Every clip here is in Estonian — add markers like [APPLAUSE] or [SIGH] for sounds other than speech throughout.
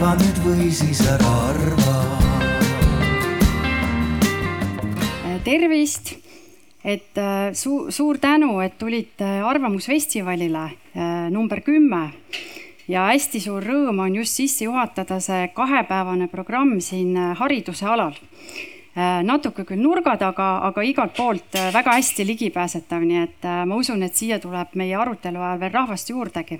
arva nüüd või siis ära arva. tervist, et äh, su suur tänu, et tulite Arvamusfestivalile äh, number kümme. Ja hästi suur rõõm on just sisse juhatada see kahepäevane programm siin äh, hariduse alal natuke küll nurga taga, aga igalt poolt väga hästi ligipääsetav, nii et ma usun, et siia tuleb meie arutelu ajal veel rahvast juurdegi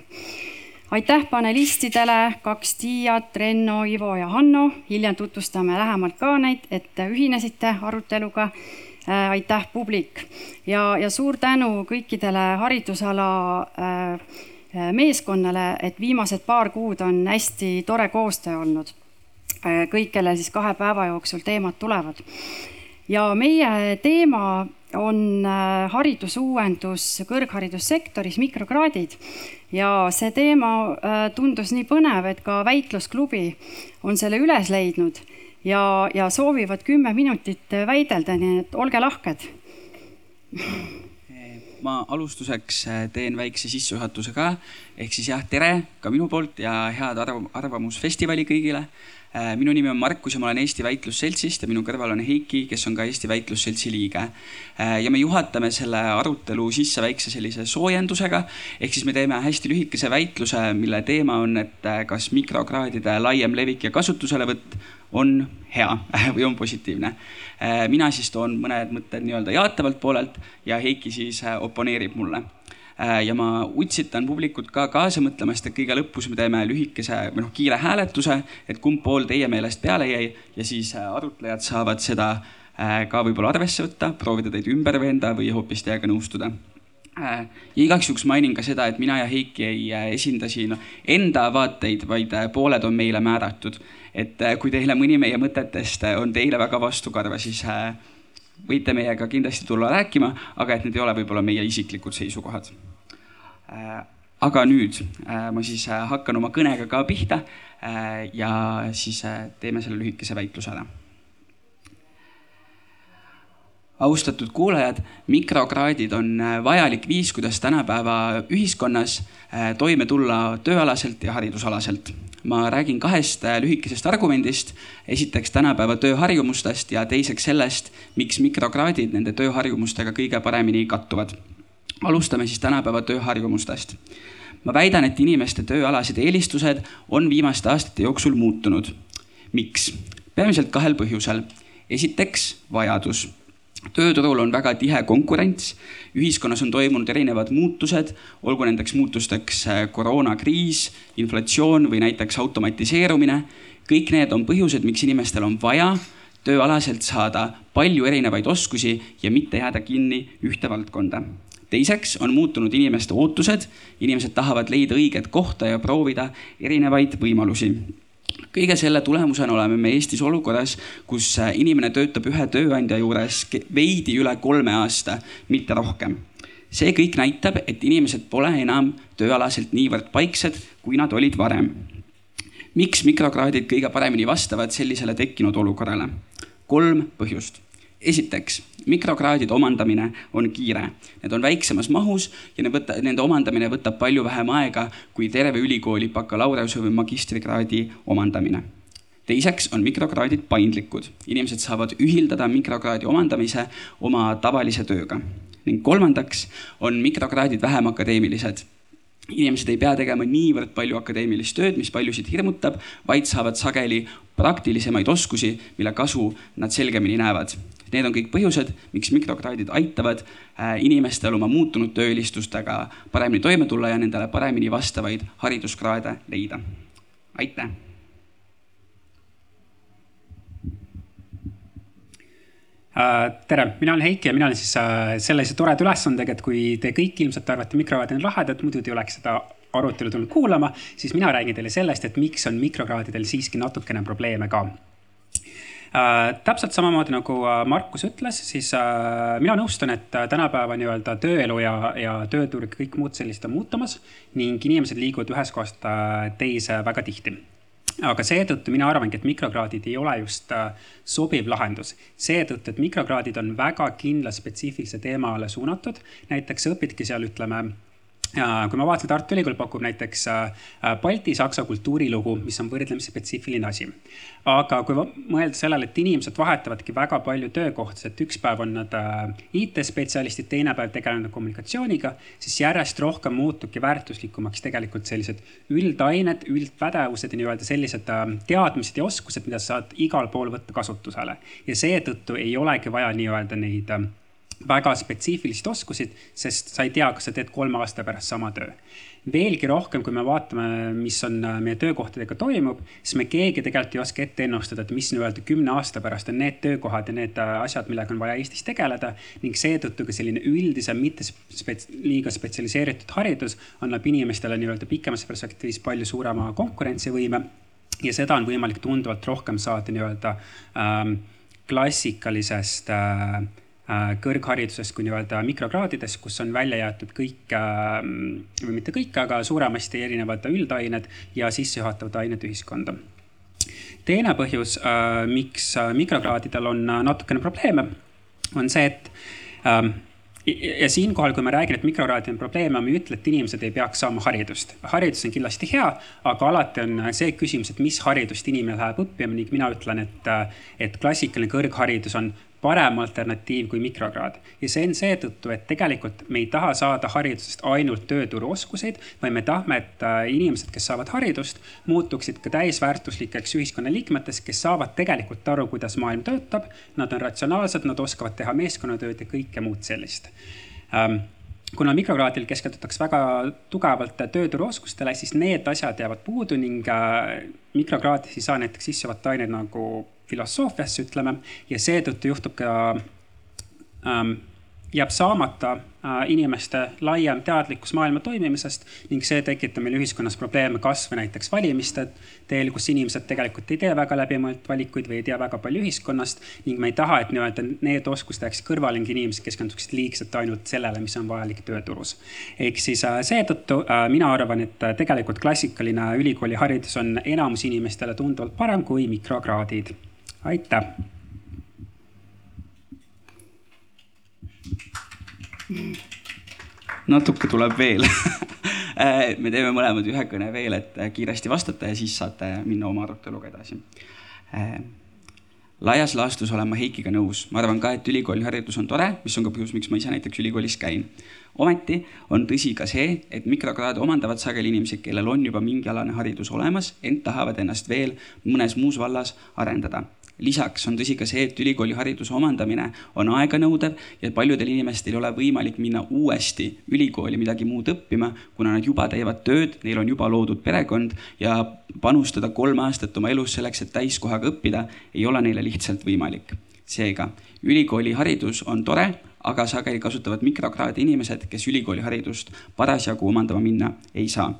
aitäh panelistidele, kaks Tiiat, Renno, Ivo ja Hanno. hiljem tutvustame lähemalt ka neid, et ühinesite aruteluga. Äh, aitäh, publik ja, ja suur tänu kõikidele haridusala äh, äh, meeskonnale, et viimased paar kuud on hästi tore koostöö olnud. kõik, kellel siis kahe päeva jooksul teemad tulevad. ja meie teema on haridusuuendus kõrgharidussektoris, mikrokraadid. Ja see teema äh, tundus nii põnev, et ka väitlusklubi on selle üles leidnud ja, ja soovivad kümme minutit väidelda, nii et olge lahked. ma alustuseks äh, teen väikse sissejuhatuse ka, ehk siis jah, tere ka minu poolt ja head arv arvamusfestivali kõigile. Äh, minu nimi on Markus ja ma olen Eesti Väitlusseltsist ja minu kõrval on Heiki, kes on ka Eesti Väitlusseltsi liige. Äh, ja me juhatame selle arutelu sisse väikse sellise soojendusega, ehk siis me teeme hästi lühikese väitluse, mille teema on, et äh, kas mikrokraadide laiem levik ja kasutuselevõtt on hea [LAUGHS] või on positiivne. mina siis toon mõned mõtted nii-öelda jaatavalt poolelt ja Heiki siis oponeerib mulle Äh, ja ma utsitan publikut ka kaasa mõtlema, sest et kõige lõpus me teeme lühikese või noh, kiire hääletuse, et kumb pool teie meelest peale jäi. Ja siis äh, arutlejad saavad seda äh, ka võib-olla arvesse võtta, proovida teid ümber veenda või hoopis teiega nõustuda. Ja igaks juhuks mainin ka seda, et mina ja Heiki ei esinda siin enda vaateid, vaid pooled on meile määratud. et kui teile mõni meie mõtetest on teile väga vastukarva, siis võite meiega kindlasti tulla rääkima, aga et need ei ole võib-olla meie isiklikud seisukohad. Äh, aga nüüd äh, ma siis äh, hakkan oma kõnega ka pihta ja siis teeme selle lühikese väitluse ära. austatud kuulajad, mikrokraadid on vajalik viis, kuidas tänapäeva ühiskonnas toime tulla tööalaselt ja haridusalaselt. ma räägin kahest lühikesest argumendist. esiteks tänapäeva tööharjumustest ja teiseks sellest, miks mikrokraadid nende tööharjumustega kõige paremini kattuvad alustame siis tänapäeva tööharjumustest. ma väidan, et inimeste tööalased eelistused on viimaste aastate jooksul muutunud. miks? peamiselt kahel põhjusel. esiteks vajadus. tööturul on väga tihe konkurents, ühiskonnas on toimunud erinevad muutused, olgu nendeks muutusteks äh, koroonakriis, inflatsioon või näiteks automatiseerumine. kõik need on põhjused, miks inimestel on vaja tööalaselt saada palju erinevaid oskusi ja mitte jääda kinni ühte valdkonda teiseks on muutunud inimeste ootused, inimesed tahavad leida õiget kohta ja proovida erinevaid võimalusi kõige selle tulemusena oleme me Eestis olukorras, kus äh, inimene töötab ühe tööandja juures veidi üle kolme aasta, mitte rohkem. see kõik näitab, et inimesed pole enam tööalaselt niivõrd paiksed, kui nad olid varem. miks mikrokraadid kõige paremini vastavad sellisele tekkinud olukorrale? kolm põhjust esiteks, mikrokraadide omandamine on kiire, need on väiksemas mahus ja need võtta, nende omandamine võtab palju vähem aega kui terve ülikooli bakalaureuse või magistrikraadi omandamine. teiseks on mikrokraadid paindlikud, inimesed saavad ühildada mikrokraadi omandamise oma tavalise tööga ning kolmandaks on mikrokraadid vähem akadeemilised inimesed ei pea tegema niivõrd palju akadeemilist tööd, mis paljusid hirmutab, vaid saavad sageli praktilisemaid oskusi, mille kasu nad selgemini näevad. Need on kõik põhjused, miks mikrokraadid aitavad äh, inimestel oma muutunud tööülistustega paremini toime tulla ja nendele paremini vastavaid hariduskraade leida. aitäh. Äh, tere, mina olen Heiki ja mina olen siis äh, sellise toreda ülesandega, et kui te kõik ilmselt arvate mikrokraadid on lahedad, muidu te ei oleks seda arutelu tulnud kuulama, siis mina räägin teile sellest, et miks on mikrokraadidel siiski natukene probleeme ka täpselt samamoodi nagu äh, Markus ütles, siis äh, mina nõustun, et tänapäeva nii-öelda tööelu ja, ja tööturg, kõik muud sellised on muutumas ning inimesed liiguvad ühest kohast teise väga tihti aga seetõttu mina arvangi, et mikrokraadid ei ole just sobiv lahendus. seetõttu, et mikrokraadid on väga kindla spetsiifilise teemale suunatud. näiteks õpidki seal, ütleme kui ma vaatan, Tartu Ülikool pakub näiteks balti-saksa kultuurilugu, mis on võrdlemisi spetsiifiline asi. aga kui mõelda sellele, et inimesed vahetavadki väga palju töökohtasid, et üks päev on nad IT-spetsialistid, teine päev tegelevad kommunikatsiooniga, siis järjest rohkem muutubki väärtuslikumaks tegelikult sellised üldained, üldpädevused ja nii-öelda sellised teadmised ja oskused, mida sa saad igal pool võtta kasutusele. ja seetõttu ei olegi vaja nii-öelda neid väga spetsiifilisi oskusid, sest sa ei tea, kas sa teed kolme aasta pärast sama töö. veelgi rohkem, kui me vaatame, mis on äh, meie töökohtadega toimub, siis me keegi tegelikult ei oska ette ennustada, et mis nii-öelda kümne aasta pärast on need töökohad ja need äh, asjad, millega on vaja Eestis tegeleda. ning seetõttu ka selline üldisem, mitte spets, liiga spetsialiseeritud haridus annab inimestele nii-öelda pikemas perspektiivis palju suurema konkurentsivõime. ja seda on võimalik tunduvalt rohkem saada nii-öelda ähm, klassikalisest äh, Äh, kõrgharidusest kui nii-öelda mikrokraadides, kus on välja jäetud kõik äh, või mitte kõik, aga suuremasti erinevad üldained ja sissejuhatavad ained ühiskonda. teine põhjus, äh, miks mikrokraadidel on natukene probleeme, on see, et ähm, ja siinkohal, kui ma räägin, et mikrokraadil on probleeme, ma ei ütle, et inimesed ei peaks saama haridust. haridus on kindlasti hea, aga alati on see küsimus, et mis haridust inimene läheb õppima ning mina ütlen, et, et klassikaline kõrgharidus on parem alternatiiv kui mikrokraad. ja see on seetõttu, et tegelikult me ei taha saada haridusest ainult tööturuoskuseid, vaid me tahame, et äh, inimesed, kes saavad haridust, muutuksid ka täisväärtuslikeks ühiskonnaliikmeteks, kes saavad tegelikult aru, kuidas maailm töötab. Nad on ratsionaalsed, nad oskavad teha meeskonnatööd ja kõike muud sellist ähm, kuna mikrokraadil keskendutakse väga tugevalt tööturuoskustele, siis need asjad jäävad puudu ning äh, mikrokraadis ei saa näiteks sisse võtta aineid nagu filosoofiasse, ütleme, ja seetõttu juhtub ka ähm, jääb saamata äh, inimeste laiem teadlikkus maailma toimimisest ning see tekitab meil ühiskonnas probleeme kasvõi näiteks valimiste teel, kus inimesed tegelikult ei tee väga läbimõeldud valikuid või ei tea väga palju ühiskonnast. ning me ei taha, et nii-öelda need oskused jääksid kõrvale ning inimesed keskenduksid liigselt ainult sellele, mis on vajalik tööturus. ehk siis äh, seetõttu äh, mina arvan, et tegelikult klassikaline ülikooliharidus on enamus inimestele tunduvalt parem kui mikrokraadid. Aitäh natuke tuleb veel [LAUGHS] äh, me teeme mõlemad ühe kõne veel, et äh, kiiresti vastata ja siis saate minna oma aruteluga edasi. Äh, laias laastus olen ma Heikiga nõus, ma arvan ka, et ülikooliharidus on tore, mis on ka põhjus, miks ma ise näiteks ülikoolis käin. ometi on tõsi ka see, et mikrokraade omandavad sageli inimesed, kellel on juba mingialane haridus olemas, ent tahavad ennast veel mõnes muus vallas arendada lisaks on tõsi ka see, et ülikoolihariduse omandamine on aeganõudev ja paljudel inimestel ei ole võimalik minna uuesti ülikooli midagi muud õppima, kuna nad juba teevad tööd, neil on juba loodud perekond ja panustada kolm aastat oma elus selleks, et täiskohaga õppida, ei ole neile lihtsalt võimalik. seega ülikooliharidus on tore, aga sageli kasutavad mikrokraadi inimesed, kes ülikooliharidust parasjagu omandama minna ei saa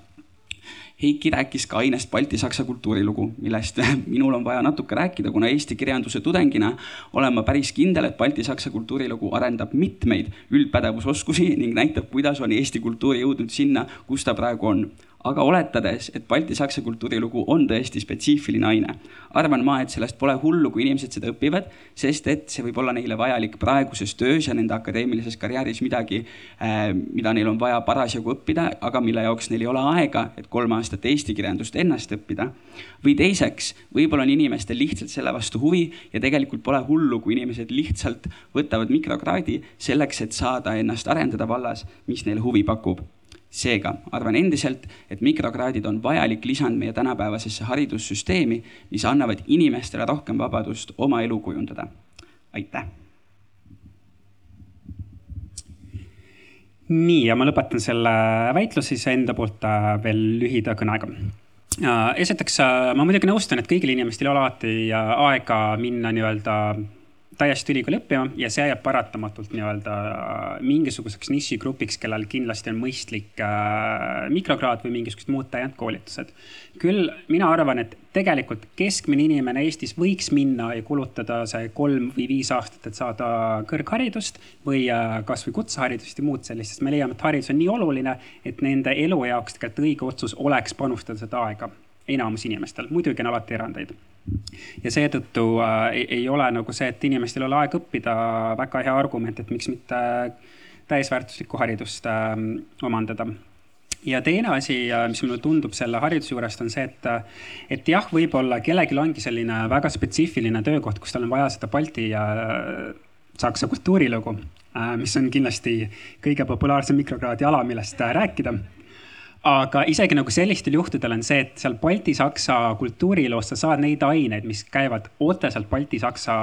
Heiki rääkis ka ainest balti-saksa kultuurilugu, millest [LAUGHS] minul on vaja natuke rääkida, kuna eesti kirjanduse tudengina olen ma päris kindel, et balti-saksa kultuurilugu arendab mitmeid üldpädevusoskusi ning näitab, kuidas on eesti kultuur jõudnud sinna, kus ta praegu on aga oletades, et balti-saksa kultuurilugu on tõesti spetsiifiline aine, arvan ma, et sellest pole hullu, kui inimesed seda õpivad, sest et see võib olla neile vajalik praeguses töös ja nende akadeemilises karjääris midagi, äh, mida neil on vaja parasjagu õppida, aga mille jaoks neil ei ole aega, et kolm aastat eesti kirjandust ennast õppida. või teiseks, võib-olla on inimestel lihtsalt selle vastu huvi ja tegelikult pole hullu, kui inimesed lihtsalt võtavad mikrokraadi selleks, et saada ennast arendada vallas, mis neile huvi pakub seega arvan endiselt, et mikrokraadid on vajalik lisand meie tänapäevasesse haridussüsteemi, mis annavad inimestele rohkem vabadust oma elu kujundada. aitäh. nii, ja ma lõpetan selle väitluse siis enda poolt äh, veel lühida kõnega esiteks äh, ma muidugi nõustun, et kõigil inimestel ei ole alati äh, aega minna nii-öelda täiesti ülikooli õppima ja see jääb paratamatult nii-öelda mingisuguseks nišigrupiks, kellel kindlasti on mõistlik äh, mikrokraad või mingisugused muud täiendkoolitused. küll mina arvan, et tegelikult keskmine inimene Eestis võiks minna ja kulutada see kolm või viis aastat, et saada kõrgharidust või äh, kasvõi kutseharidust ja muud sellist, sest me leiame, et haridus on nii oluline, et nende elu jaoks tegelikult õige otsus oleks panustada seda aega enamus inimestel, muidugi on alati erandeid ja seetõttu äh, ei, ei ole nagu see, et inimestel ei ole aega õppida, väga hea argument, et miks mitte täisväärtuslikku haridust äh, omandada. ja teine asi, mis mulle tundub selle hariduse juurest, on see, et, et jah, võib-olla kellelgi ongi selline väga spetsiifiline töökoht, kus tal on vaja seda Balti ja Saksa kultuurilugu, mis on kindlasti kõige populaarsem mikrokraadi ala, millest rääkida aga isegi nagu sellistel juhtudel on see, et seal Balti-Saksa kultuuriloos sa saad neid aineid, mis käivad otseselt Balti-Saksa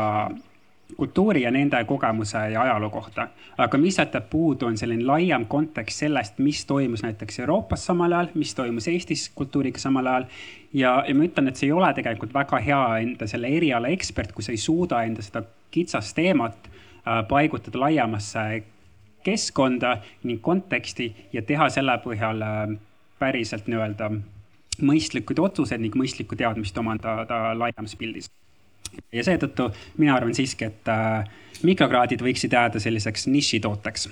kultuuri ja nende kogemuse ja ajaloo kohta. aga mis jätab puudu, on selline laiem kontekst sellest, mis toimus näiteks Euroopas samal ajal, mis toimus Eestis kultuuriga samal ajal. ja, ja ma ütlen, et see ei ole tegelikult väga hea enda selle eriala ekspert, kui sa ei suuda enda seda kitsast teemat äh, paigutada laiemasse keskkonda ning konteksti ja teha selle põhjal äh, päriselt nii-öelda mõistlikud otsused ning mõistlikku teadmist omandada laiemas pildis. ja seetõttu mina arvan siiski, et äh, mikrokraadid võiksid jääda selliseks nišitooteks.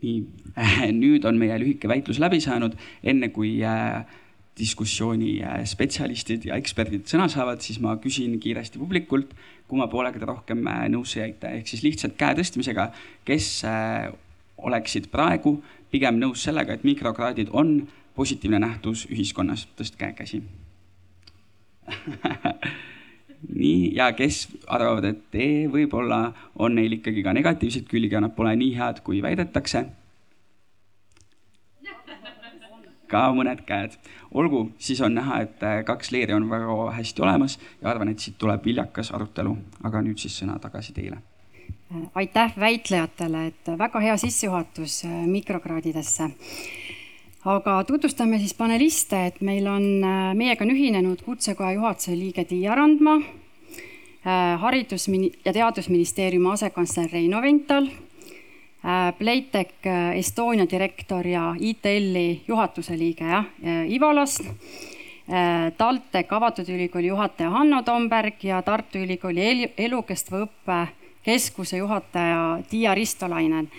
nii, [LAUGHS] nüüd on meie lühike väitlus läbi saanud, enne kui äh, diskussiooni äh, spetsialistid ja eksperdid sõna saavad, siis ma küsin kiiresti publikult, kumma poolega te rohkem nõusse jäite, ehk siis lihtsalt käe tõstmisega, kes oleksid praegu pigem nõus sellega, et mikrokraadid on positiivne nähtus ühiskonnas, tõstke käsi [LAUGHS] nii, ja kes arvavad, et ee, võib-olla on neil ikkagi ka negatiivseid külgi ja nad pole nii head, kui väidetakse. [LAUGHS] ka mõned käed. olgu, siis on näha, et kaks leeri on väga hästi olemas ja arvan, et siit tuleb viljakas arutelu. aga nüüd siis sõna tagasi teile aitäh väitlejatele, et väga hea sissejuhatus äh, mikrokraadidesse. aga tutvustame siis paneliste, et meil on, äh, meiega on ühinenud Kutsekoja juhatuse liige Tiia Randma, äh, haridus- ja Teadusministeeriumi asekantsler Reino Vental, Playtech Estonia direktor ja ITL-i juhatuse liige jah, Ivo Last TalTech Avatud Ülikooli juhataja Hanno Tomberg ja Tartu Ülikooli elukestva õppe keskuse juhataja Tiia Ristolainen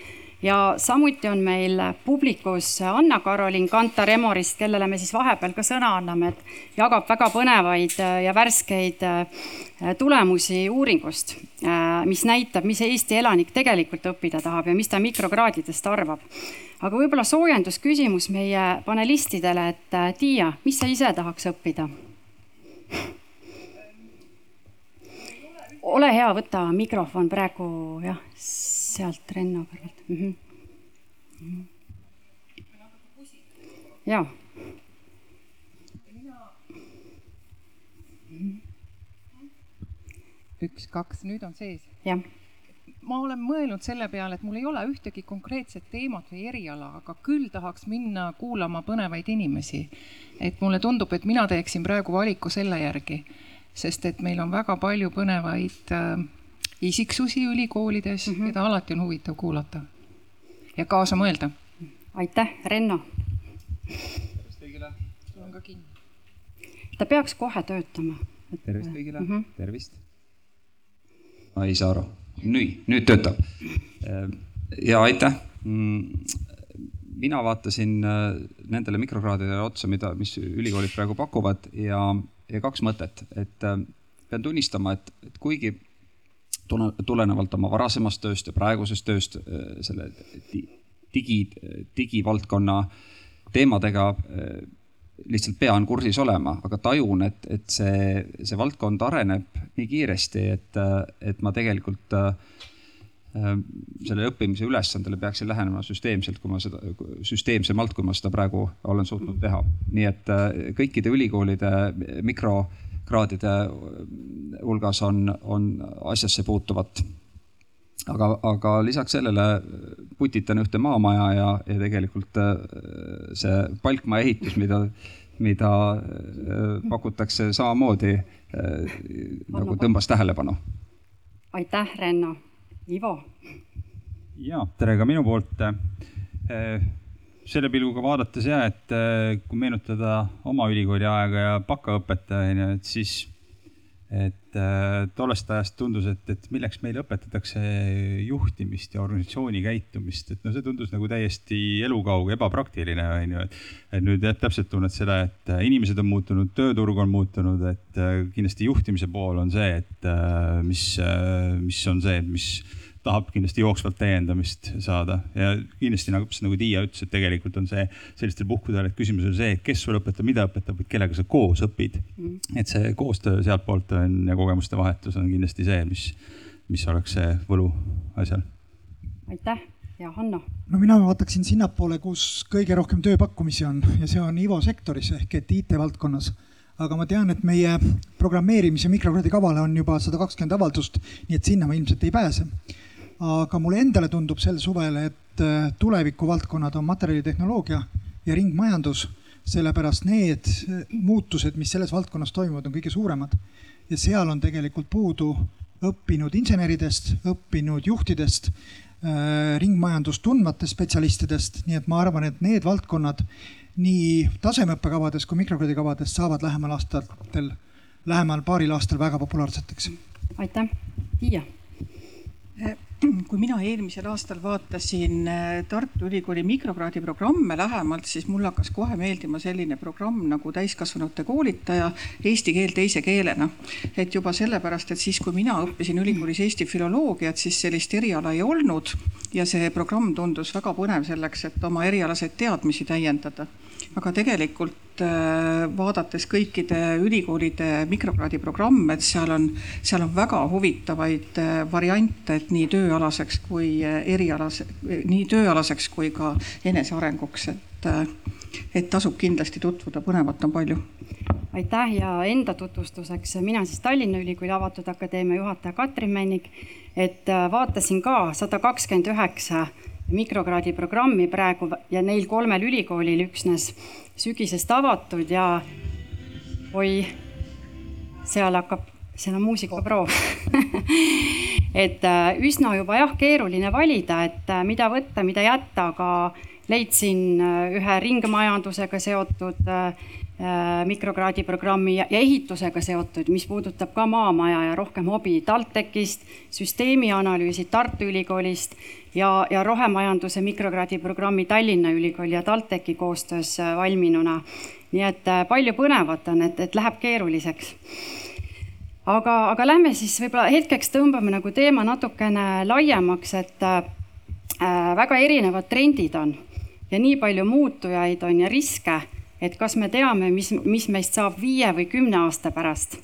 ja samuti on meil publikus Anna-Karoliin Kantar Emorist, kellele me siis vahepeal ka sõna anname, et jagab väga põnevaid ja värskeid äh, tulemusi uuringust, äh, mis näitab, mis Eesti elanik tegelikult õppida tahab ja mis ta mikrokraadidest arvab. aga võib-olla soojendusküsimus meie panelistidele, et äh, Tiia, mis sa ise tahaks õppida? [LAUGHS] ole hea, võta mikrofon praegu jah, sealt Renno kõrvalt mm. -hmm. Mm -hmm. ja. üks, kaks, nüüd on sees. jah ma olen mõelnud selle peale, et mul ei ole ühtegi konkreetset teemat või eriala, aga küll tahaks minna kuulama põnevaid inimesi. et mulle tundub, et mina teeksin praegu valiku selle järgi sest et meil on väga palju põnevaid äh, isiksusi ülikoolides mm, -hmm. keda alati on huvitav kuulata ja kaasa mõelda. aitäh, Renno. tervist kõigile. sul on ka kinni. ta peaks kohe töötama. tervist kõigile mm, -hmm. tervist. ma ei saa aru. nüüd, nüüd töötab. Äh, ja aitäh mm, mina vaatasin äh, nendele mikrokraadidele otsa, mida, mis ülikoolid praegu pakuvad ja ja kaks mõtet, et äh, pean tunnistama, et, et kuigi tulenevalt oma varasemast tööst ja praegusest tööst äh, selle digi, digivaldkonna teemadega äh, lihtsalt pean kursis olema, aga tajun, et, et see, see valdkond areneb nii kiiresti, et, et ma tegelikult selle õppimise ülesandele peaksin lähenema süsteemselt, kui ma seda, süsteemsemalt, kui ma seda praegu olen suutnud teha. nii et kõikide ülikoolide mikrokraadide hulgas on, on asjasse puutuvat. aga, aga lisaks sellele putitan ühte maamaja ja, ja tegelikult see palkmaja ehitus, mida, mida pakutakse samamoodi nagu tõmbas tähelepanu. aitäh, Renno Ivo. ja tere ka minu poolt. Eh, selle pilguga vaadates ja, et eh, kui meenutada oma ülikooli aega ja bakaõpet, onju, et siis et äh, tollest ajast tundus, et, et milleks meile õpetatakse juhtimist ja organisatsiooni käitumist, et no see tundus nagu täiesti elukauge, ebapraktiline, on ju. et nüüd jah, täpselt tunned seda, et äh, inimesed on muutunud, tööturg on muutunud, et äh, kindlasti juhtimise pool on see, et mis, mis on see, mis tahab kindlasti jooksvalt täiendamist saada ja kindlasti nagu, nagu Tiia ütles, et tegelikult on see sellistel puhkudel, et küsimus on see, et kes sulle õpetab, mida õpetab, kellega sa koos õpid mm.. et see koostöö sealtpoolt on ja kogemuste vahetus on kindlasti see, mis, mis oleks see võlu asjal. aitäh ja Hanno? no mina vaataksin sinnapoole, kus kõige rohkem tööpakkumisi on ja see on IVO sektoris ehk et IT valdkonnas aga ma tean, et meie programmeerimise mikrokraadi kavale on juba sada kakskümmend avaldust, nii et sinna ma ilmselt ei pääse. Aga mulle endale tundub sel suvel, et äh, tulevikuvaldkonnad on materjalitehnoloogia ja ringmajandus, sellepärast need äh, muutused, mis selles valdkonnas toimuvad, on kõige suuremad. ja seal on tegelikult puudu õppinud inseneridest, õppinud juhtidest, äh, ringmajandust tundmatest spetsialistidest, nii et ma arvan, et need valdkonnad nii tasemeõppekavades kui mikrokraadikavades saavad lähemal aastatel, lähemal paaril aastal väga populaarseteks. aitäh, Tiia [CLEARS THROAT] kui mina eelmisel aastal vaatasin äh, Tartu Ülikooli mikrokraadi programme lähemalt, siis mulle hakkas kohe meeldima selline programm nagu täiskasvanute koolitaja eesti keel teise keelena. et juba sellepärast, et siis, kui mina õppisin ülikoolis Eesti filoloogiat, siis sellist eriala ei olnud ja see programm tundus väga põnev selleks, et oma erialaseid teadmisi täiendada aga tegelikult äh, vaadates kõikide ülikoolide mikrokraadi programme, et seal on, seal on väga huvitavaid äh, variante, et nii tööalaseks kui äh, erialase, nii tööalaseks kui ka enesearenguks, et, et tasub kindlasti tutvuda, põnevat on palju. aitäh ja enda tutvustuseks, mina siis Tallinna Ülikooli Avatud Akadeemia juhataja Katrin Männik, et vaatasin ka sada kakskümmend üheksa mikrokraadi programmi praegu ja neil kolmel ülikoolil üksnes sügisest avatud ja oi, seal hakkab, seal on muusikaproov. [LAUGHS] Et äh, üsna juba jah, keeruline valida, et äh, mida võtta, mida jätta, aga leidsin äh, ühe ringmajandusega seotud mikrokraadi programmi ja ehitusega seotud, mis puudutab ka maamaja ja rohkem hobi TalTechist, süsteemianalüüsi Tartu Ülikoolist ja, ja rohemajanduse mikrokraadi programmi Tallinna Ülikooli ja TalTechi koostöös äh, valminuna. nii et äh, palju põnevat on, et, et läheb keeruliseks. aga, aga lähme siis võib-olla hetkeks tõmbame nagu teema natukene laiemaks, et äh, väga erinevad trendid on ja nii palju muutujaid on ja riske, et kas me teame, mis, mis meist saab viie või kümne aasta pärast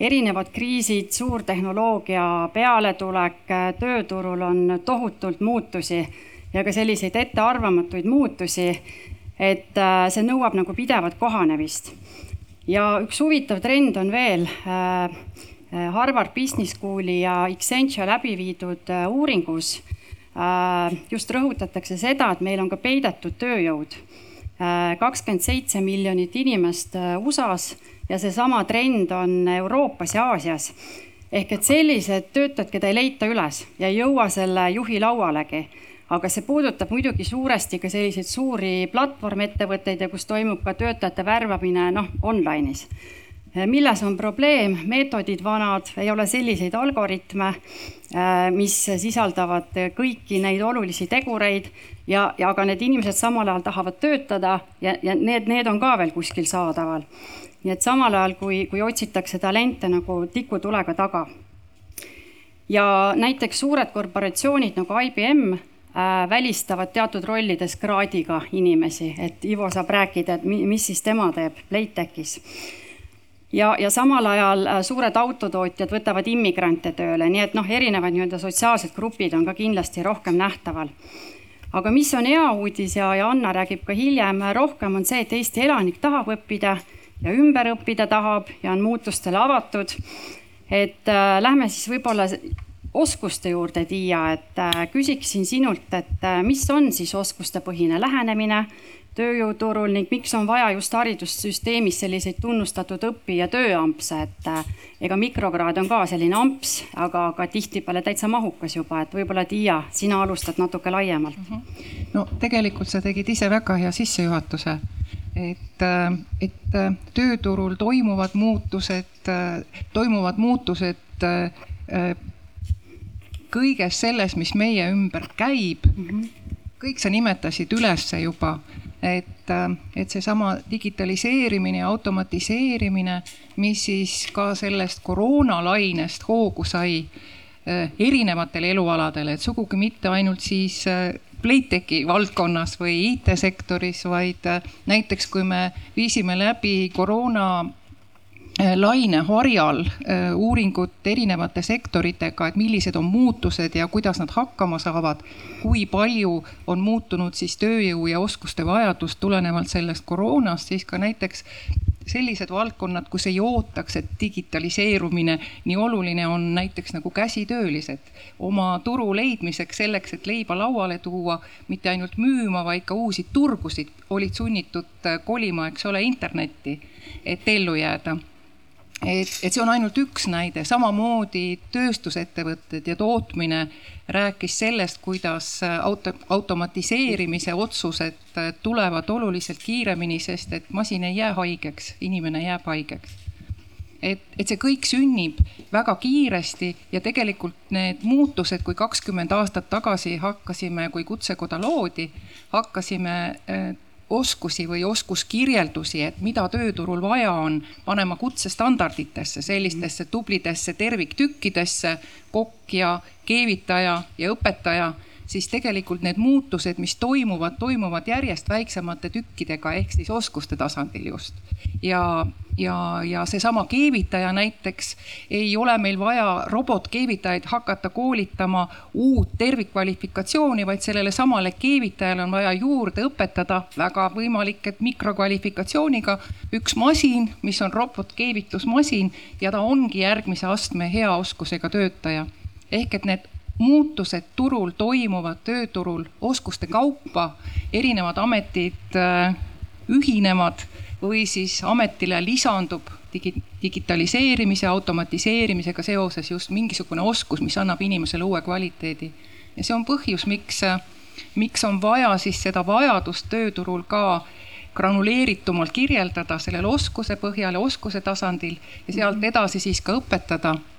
erinevad kriisid, suur tehnoloogia pealetulek, tööturul on tohutult muutusi ja ka selliseid ettearvamatuid muutusi, et äh, see nõuab nagu pidevat kohanemist. ja üks huvitav trend on veel äh, äh, Harvard Business School'i ja Accenture läbi viidud uuringus just rõhutatakse seda, et meil on ka peidetud tööjõud. Kakskümmend seitse miljonit inimest USA-s ja seesama trend on Euroopas ja Aasias. ehk et sellised töötajad, keda ei leita üles ja ei jõua selle juhi laualegi. aga see puudutab muidugi suuresti ka selliseid suuri platvormettevõtteid ja kus toimub ka töötajate värbamine noh, online'is milles on probleem, meetodid vanad, ei ole selliseid algoritme, mis sisaldavad kõiki neid olulisi tegureid ja, ja aga need inimesed samal ajal tahavad töötada ja, ja need, need on ka veel kuskil saadaval. Nii et samal ajal, kui, kui otsitakse talente nagu tikutulega taga. ja näiteks suured korporatsioonid nagu IBM äh, välistavad teatud rollides kraadiga inimesi, et Ivo saab rääkida, et mi, mis siis tema teeb Playtechis ja, ja samal ajal äh, suured autotootjad võtavad immigrante tööle, nii et noh, erinevad nii-öelda sotsiaalsed grupid on ka kindlasti rohkem nähtaval. aga mis on hea uudis ja, ja Anna räägib ka hiljem rohkem, on see, et Eesti elanik tahab õppida ja ümber õppida tahab ja on muutustele avatud. et äh, lähme siis võib-olla oskuste juurde, Tiia, et äh, küsiksin sinult, et äh, mis on siis oskustepõhine lähenemine tööjõuturul ning miks on vaja just haridussüsteemis selliseid tunnustatud õpi- ja tööampse, et äh, ega mikrokraad on ka selline amps, aga, aga tihtipeale täitsa mahukas juba, et võib-olla Tiia, sina alustad natuke laiemalt. Mhm. no tegelikult sa tegid ise väga hea sissejuhatuse et, äh, et äh, tööturul toimuvad muutused, toimuvad muutused kõiges selles, mis meie ümber käib mm. -hmm. kõik sa nimetasid ülesse juba, et, et seesama digitaliseerimine ja automatiseerimine, mis siis ka sellest koroonalainest hoogu sai erinevatele elualadele, et sugugi mitte ainult siis Playtechi valdkonnas või IT-sektoris, vaid näiteks kui me viisime läbi koroona laine harjal uuringut erinevate sektoritega, et millised on muutused ja kuidas nad hakkama saavad. kui palju on muutunud siis tööjõu ja oskuste vajadus tulenevalt sellest koroonast, siis ka näiteks sellised valdkonnad, kus ei ootaks, et digitaliseerumine nii oluline on näiteks nagu käsitöölised oma turu leidmiseks, selleks, et leiba lauale tuua, mitte ainult müüma, vaid ka uusi turgusid olid sunnitud kolima, eks ole, internetti, et ellu jääda et, et see on ainult üks näide, samamoodi tööstusettevõtted ja tootmine rääkis sellest, kuidas auto, automatiseerimise otsused tulevad oluliselt kiiremini, sest et masin ei jää haigeks, inimene jääb haigeks. et, et see kõik sünnib väga kiiresti ja tegelikult need muutused, kui kakskümmend aastat tagasi hakkasime, kui Kutsekoda loodi, hakkasime oskusi või oskuskirjeldusi, et mida tööturul vaja on, panema kutsestandarditesse, sellistesse tublidesse terviktükkidesse, kokk ja keevitaja ja õpetaja siis tegelikult need muutused, mis toimuvad, toimuvad järjest väiksemate tükkidega ehk siis oskuste tasandil just. ja, ja, ja seesama keevitaja näiteks ei ole meil vaja robotkeevitajaid hakata koolitama uut tervikkvalifikatsiooni, vaid sellele samale keevitajale on vaja juurde õpetada väga võimalik, et mikrokvalifikatsiooniga üks masin, mis on robotkeevitusmasin ja ta ongi järgmise astme hea oskusega töötaja ehk et need muutused turul toimuvad, tööturul oskuste kaupa, erinevad ametid äh, ühinevad või siis ametile lisandub digi, digitaliseerimise, automatiseerimisega seoses just mingisugune oskus, mis annab inimesele uue kvaliteedi. ja see on põhjus, miks, miks on vaja siis seda vajadust tööturul ka granuleeritumalt kirjeldada sellel oskuse põhjal ja oskuse tasandil ja sealt edasi siis ka õpetada Äh,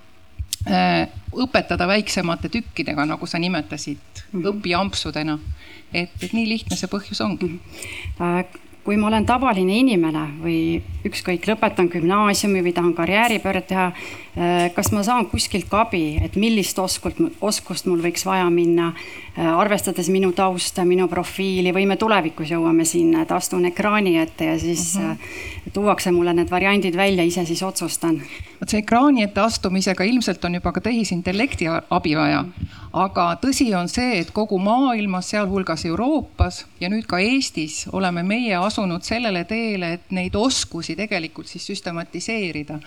õpetada väiksemate tükkidega, nagu sa nimetasid mm, -hmm. õpiampsudena. et, et nii lihtne see põhjus ongi mm. -hmm kui ma olen tavaline inimene või ükskõik, lõpetan gümnaasiumi või tahan karjääripööret teha, äh, kas ma saan kuskilt ka abi, et millist oskust, oskust mul võiks vaja minna, äh, arvestades minu tausta, minu profiili või me tulevikus jõuame sinna, et astun ekraani ette ja siis mhm. -huh. tuuakse mulle need variandid välja, ise siis otsustan. vot see ekraani ette astumisega ilmselt on juba ka tehisintellekti abi vaja. Aga tõsi on see, et kogu maailmas, sealhulgas Euroopas ja nüüd ka Eestis oleme meie asunud sellele teele, et neid oskusi tegelikult siis süstematiseerida.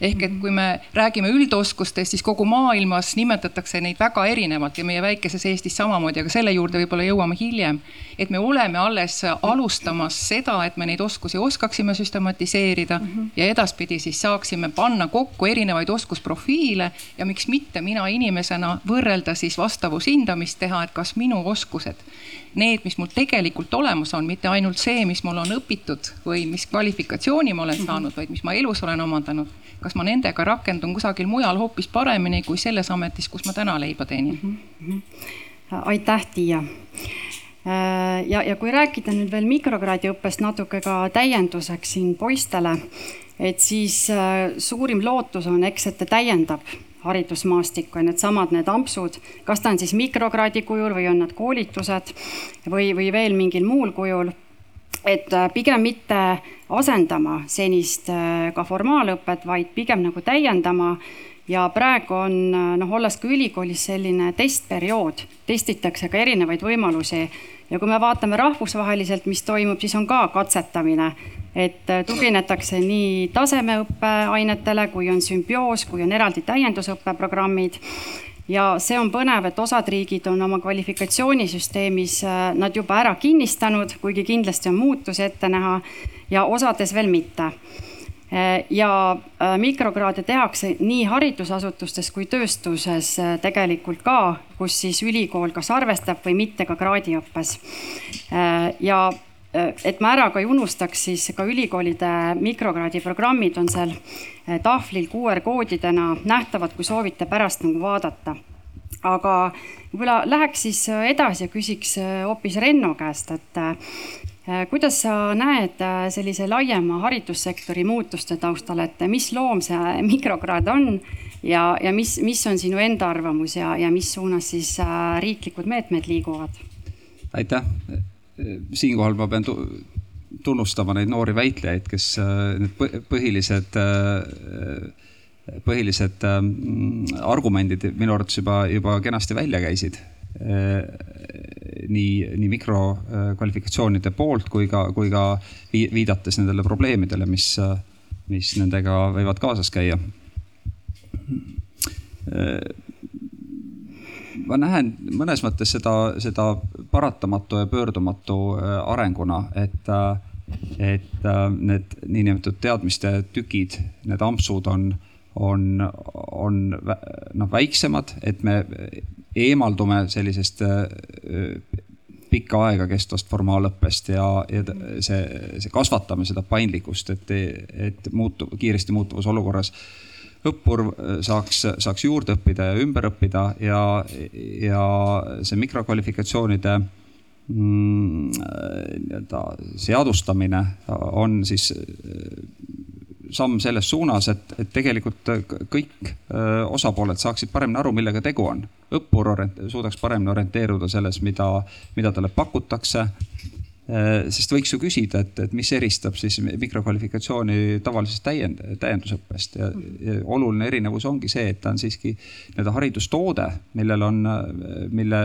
ehk et kui me räägime üldoskustest, siis kogu maailmas nimetatakse neid väga erinevalt ja meie väikeses Eestis samamoodi, aga selle juurde võib-olla jõuame hiljem. et me oleme alles alustamas seda, et me neid oskusi oskaksime süstematiseerida mm -hmm. ja edaspidi siis saaksime panna kokku erinevaid oskusprofiile ja miks mitte mina inimesena võrrelda siis vastavushindamist teha, et kas minu oskused need, mis mul tegelikult olemas on, mitte ainult see, mis mul on õpitud või mis kvalifikatsiooni ma olen mhm. saanud, vaid mis ma elus olen omandanud. kas ma nendega rakendun kusagil mujal hoopis paremini kui selles ametis, kus ma täna leiba teenin mm? -hmm. aitäh, Tiia äh, ja, ja kui rääkida nüüd veel mikrokraadiõppest natuke ka täienduseks siin poistele, et siis äh, suurim lootus on, eks, et ta täiendab haridusmaastikku ja needsamad, need ampsud, kas ta on siis mikrokraadi kujul või on nad koolitused või, või veel mingil muul kujul. et äh, pigem mitte asendama senist äh, ka formaalõpet, vaid pigem nagu täiendama. Ja praegu on äh, noh, olles ka ülikoolis selline testperiood, testitakse ka erinevaid võimalusi. Ja kui me vaatame rahvusvaheliselt, mis toimub, siis on ka katsetamine et äh, tuginetakse nii tasemeõppeainetele, kui on sümbioos, kui on eraldi täiendusõppeprogrammid ja see on põnev, et osad riigid on oma kvalifikatsioonisüsteemis äh, nad juba ära kinnistanud, kuigi kindlasti on muutusi ette näha ja osades veel mitte. Äh, ja mikrokraade tehakse nii haridusasutustes kui tööstuses tegelikult ka, kus siis ülikool kas arvestab või mitte ka kraadiõppes. ja et ma ära ka ei unustaks, siis ka ülikoolide mikrokraadi programmid on seal äh, tahvlil QR koodidena nähtavad, kui soovite pärast nagu vaadata. aga võib-olla läheks siis äh, edasi ja küsiks hoopis Renno käest, et kuidas sa näed sellise laiema haridussektori muutuste taustal, et mis loom see [LAUGHS] mikrokraad on ja, ja mis, mis on sinu enda arvamus ja, ja mis suunas siis riiklikud meetmed liiguvad? aitäh, siinkohal ma pean tunnustama neid noori väitlejaid, kes need põhilised põhilised argumendid minu arvates juba, juba kenasti välja käisid nii, nii mikrokvalifikatsioonide poolt kui ka, kui ka viidates nendele probleemidele, mis, mis nendega võivad kaasas käia. Ma näen mõnes mõttes seda, seda paratamatu ja pöördumatu arenguna, et, et need niinimetatud teadmiste tükid, need ampsud on on, on noh, väiksemad, et me eemaldume sellisest pikka aega kestvast formaalõppest ja, ja see, see kasvatame seda paindlikkust, et, et muutu-, kiiresti muutuvas olukorras õppur saaks, saaks juurde õppida ja ümber õppida ja, ja see mikrokvalifikatsioonide mm, nii-öelda seadustamine on siis samm selles suunas, et, et tegelikult kõik osapooled saaksid paremini aru, millega tegu on. õppur suudaks paremini orienteeruda selles, mida, mida talle pakutakse. Sest võiks ju küsida, et, et mis eristab siis mikrokvalifikatsiooni tavalisest täiend-, täiendusõppest. Ja, ja oluline erinevus ongi see, et ta on siiski nii-öelda haridustoode, millel on, mille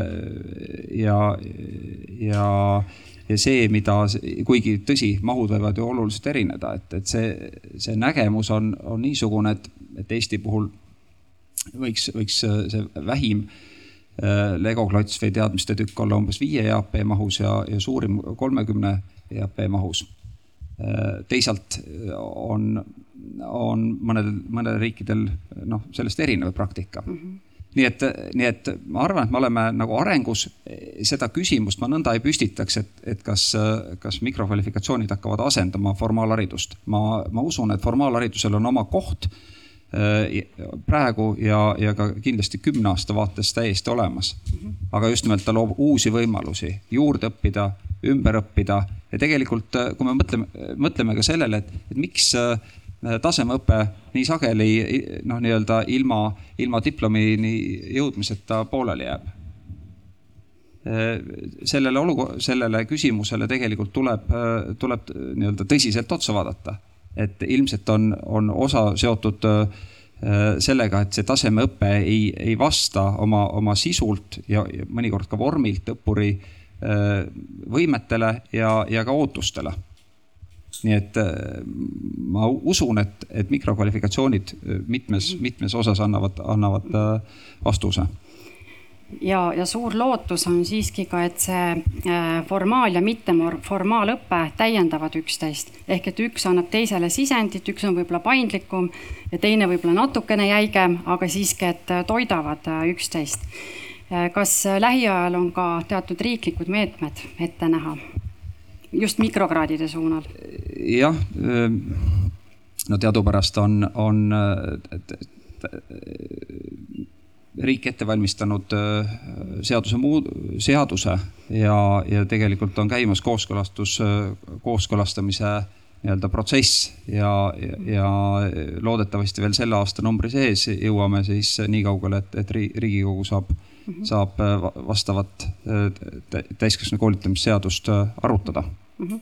ja, ja ja see, mida, kuigi tõsi, mahud võivad ju oluliselt erineda, et, et see, see nägemus on, on niisugune, et, et Eesti puhul võiks, võiks see vähim äh, Lego klots või teadmiste tükk olla umbes viie EAP mahus ja, ja suurim kolmekümne EAP mahus. Äh, teisalt on, on mõnel, mõnel riikidel noh, sellest erinev praktika mm. -hmm nii et, nii et ma arvan, et me oleme nagu arengus, seda küsimust ma nõnda ei püstitaks, et, et kas, kas mikrokvalifikatsioonid hakkavad asendama formaalharidust. ma, ma usun, et formaalharidusel on oma koht äh, praegu ja, ja ka kindlasti kümne aasta vaates täiesti olemas. aga just nimelt ta loob uusi võimalusi juurde õppida, ümber õppida ja tegelikult, kui me mõtleme, mõtleme ka sellele, et, et miks äh, Äh, tasemeõpe nii sageli noh, nii-öelda ilma, ilma diplomini jõudmiseta pooleli jääb. Äh, sellele olukorra, sellele küsimusele tegelikult tuleb, äh, tuleb nii-öelda tõsiselt otsa vaadata. Et ilmselt on, on osa seotud sellega, et see tasemeõpe ei, ei vasta oma, oma sisult ja, mõnikord ka vormilt õppuri võimetele ja, ja ka ootustele. Nii et äh, ma usun, et, et mikrokvalifikatsioonid äh, mitmes, mitmes osas annavad, annavad äh, vastuse ja, ja suur lootus on siiski ka, et see formaal- ja mitteformaalõpe täiendavad üksteist. ehk et üks annab teisele sisendit, üks on võib-olla paindlikum ja teine võib-olla natukene jäigem, aga siiski, et toidavad üksteist. kas lähiajal on ka teatud riiklikud meetmed ette näha? just mikrokraadide suunal? jah, no teadupärast on, on riik ette valmistanud seaduse muud, seaduse ja, ja tegelikult on käimas kooskõlastus, kooskõlastamise nii-öelda protsess ja, ja, ja loodetavasti veel selle aastanumbri sees jõuame siis nii kaugele, et, et Riigikogu saab mm, -hmm. saab vastavat täiskasvanu koolitamisseadust arutada mm. -hmm.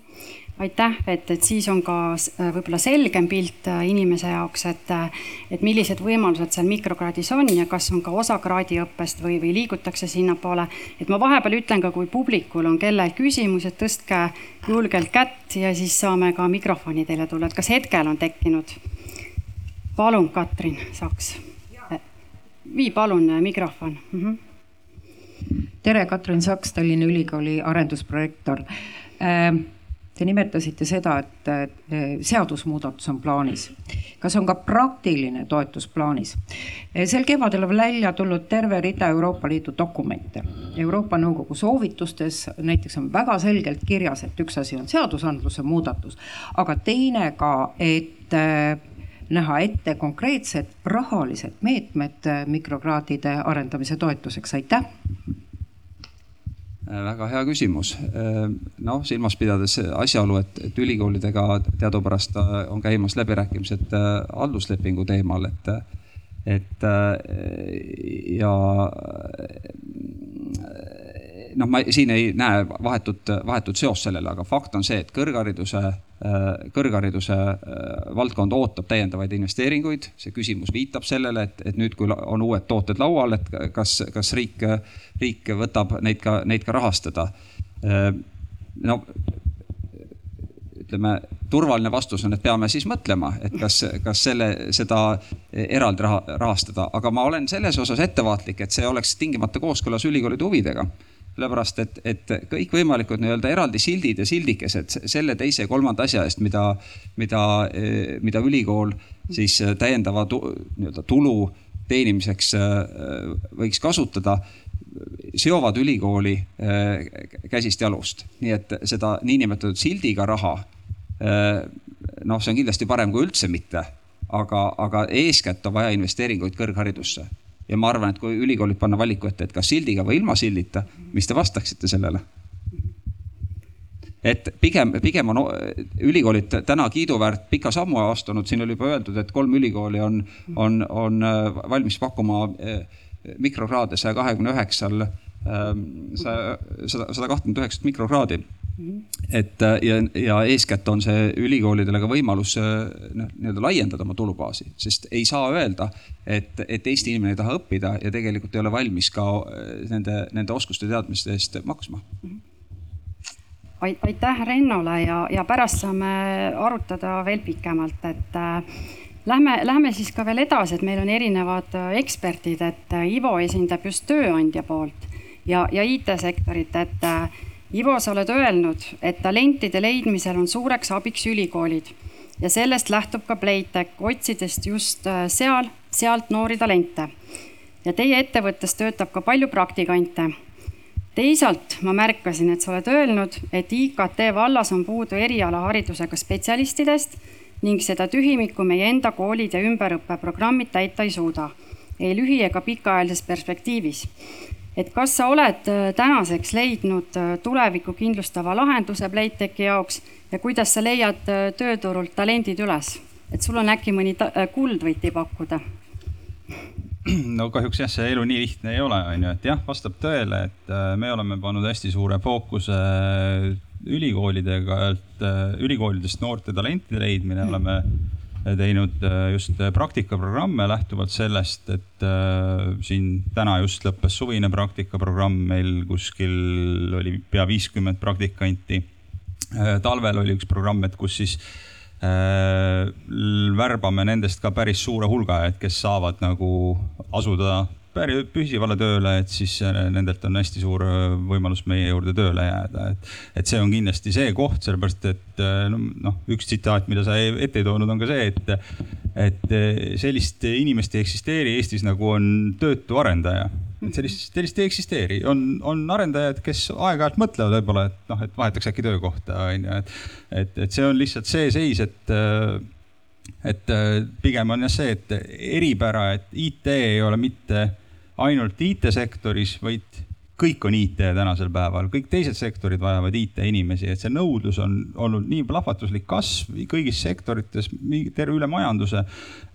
Aitäh, et, et siis on ka äh, võib-olla selgem pilt äh, inimese jaoks, et, äh, et millised võimalused seal mikrokraadis on ja kas on ka osa kraadiõppest või, või liigutakse sinnapoole. et ma vahepeal ütlen ka, kui publikul on kellel küsimused, tõstke julgelt kätt ja siis saame ka mikrofoni teile tulla, et kas hetkel on tekkinud? palun, Katrin Saks. vii palun mikrofon mm. -hmm tere, Katrin Saks, Tallinna Ülikooli arendusprojektor Ehm, te nimetasite seda, et seadusmuudatus on plaanis. kas on ka praktiline toetus plaanis? Sel kevadel on välja tulnud terve rida Euroopa Liidu dokumente. Euroopa Nõukogu soovitustes näiteks on väga selgelt kirjas, et üks asi on seadusandluse muudatus, aga teine ka, et ehm, näha ette konkreetsed rahalised meetmed mikrokraadide arendamise toetuseks, aitäh väga hea küsimus. noh, silmas pidades asjaolu, et, et ülikoolidega teadupärast on käimas läbirääkimised halduslepingu teemal, et, et ja noh, ma siin ei näe vahetut, vahetut seost sellele, aga fakt on see, et kõrghariduse, kõrghariduse valdkond ootab täiendavaid investeeringuid. see küsimus viitab sellele, et, et nüüd, kui on uued tooted laual, et kas, kas riik, riik võtab neid ka, neid ka rahastada. no ütleme, turvaline vastus on, et peame siis mõtlema, et kas, kas selle, seda eraldi raha, rahastada, aga ma olen selles osas ettevaatlik, et see oleks tingimata kooskõlas ülikoolide huvidega sellepärast et, et kõikvõimalikud nii-öelda eraldi sildid ja sildikesed selle teise kolmanda asja eest, mida, mida, mida ülikool siis täiendava tu, nii-öelda tulu teenimiseks võiks kasutada, seovad ülikooli käsist jalust. nii et seda niinimetatud sildiga raha, noh, see on kindlasti parem kui üldse mitte, aga, aga eeskätt on vaja investeeringuid kõrgharidusse ja ma arvan, et kui ülikoolid panna valiku ette, et kas sildiga või ilma sildita, mis te vastaksite sellele? et pigem, pigem on ülikoolid täna kiiduväärt pika sammu astunud, siin oli juba öeldud, et kolm ülikooli on, on, on äh, valmis pakkuma äh, mikrokraade saja kahekümne üheksal, ähm, saja, sada, sada kahtekümmet üheksat mikrokraadi et äh, ja, ja eeskätt on see ülikoolidele ka võimalus äh, noh, nii-öelda laiendada oma tulubaasi, sest ei saa öelda, et, et Eesti inimene ei taha õppida ja tegelikult ei ole valmis ka äh, nende, nende oskuste, teadmiste eest maksma. Aitäh Rennole ja, ja pärast saame arutada veel pikemalt, et äh, lähme, lähme siis ka veel edasi, et meil on erinevad eksperdid, et Ivo esindab just tööandja poolt ja, ja IT-sektorit, et Ivo, sa oled öelnud, et talentide leidmisel on suureks abiks ülikoolid ja sellest lähtub ka Playtech, otsides just äh, seal, sealt noori talente. ja teie ettevõttes töötab ka palju praktikante. teisalt ma märkasin, et sa oled öelnud, et IKT vallas on puudu erialaharidusega spetsialistidest ning seda tühimikku meie enda koolid ja ümberõppeprogrammid täita ei suuda, ei lühi- ega pikaajalises perspektiivis et kas sa oled äh, tänaseks leidnud äh, tulevikku kindlustava lahenduse Playtechi jaoks ja kuidas sa leiad äh, tööturult talendid üles, et sul on äkki mõni kuldvõti pakkuda? [CLEARS THROAT] no kahjuks jah, see elu nii lihtne ei ole, on ju, et jah, vastab tõele, et me oleme pannud hästi suure fookuse ülikoolidega, ülikoolidest noorte talentide leidmine oleme teinud äh, just äh, praktikaprogramme lähtuvalt sellest, et äh, siin täna just lõppes suvine praktikaprogramm, meil kuskil oli pea viiskümmend praktikanti. talvel oli üks programm, et kus siis värbame nendest ka päris suure hulga, et kes saavad nagu asuda päri-, püsivale tööle, et siis äh, nendelt on hästi suur äh, võimalus meie juurde tööle jääda, et. et see on kindlasti see koht, sellepärast et äh, noh, üks tsitaat, mida sa ette ei toonud, on ka see, et. et sellist inimest ei eksisteeri Eestis nagu on töötu arendaja. et sellist, sellist ei eksisteeri, on, on arendajad, kes aeg-ajalt mõtlevad võib-olla, et noh, et vahetaks äkki töökohta, on ju, et. et, et see on lihtsalt see seis, et et pigem on jah see, et eripära, et IT ei ole mitte ainult IT-sektoris, vaid kõik on IT tänasel päeval, kõik teised sektorid vajavad IT-inimesi, et see nõudlus on olnud nii plahvatuslik kasv kõigis sektorites, terve üle majanduse.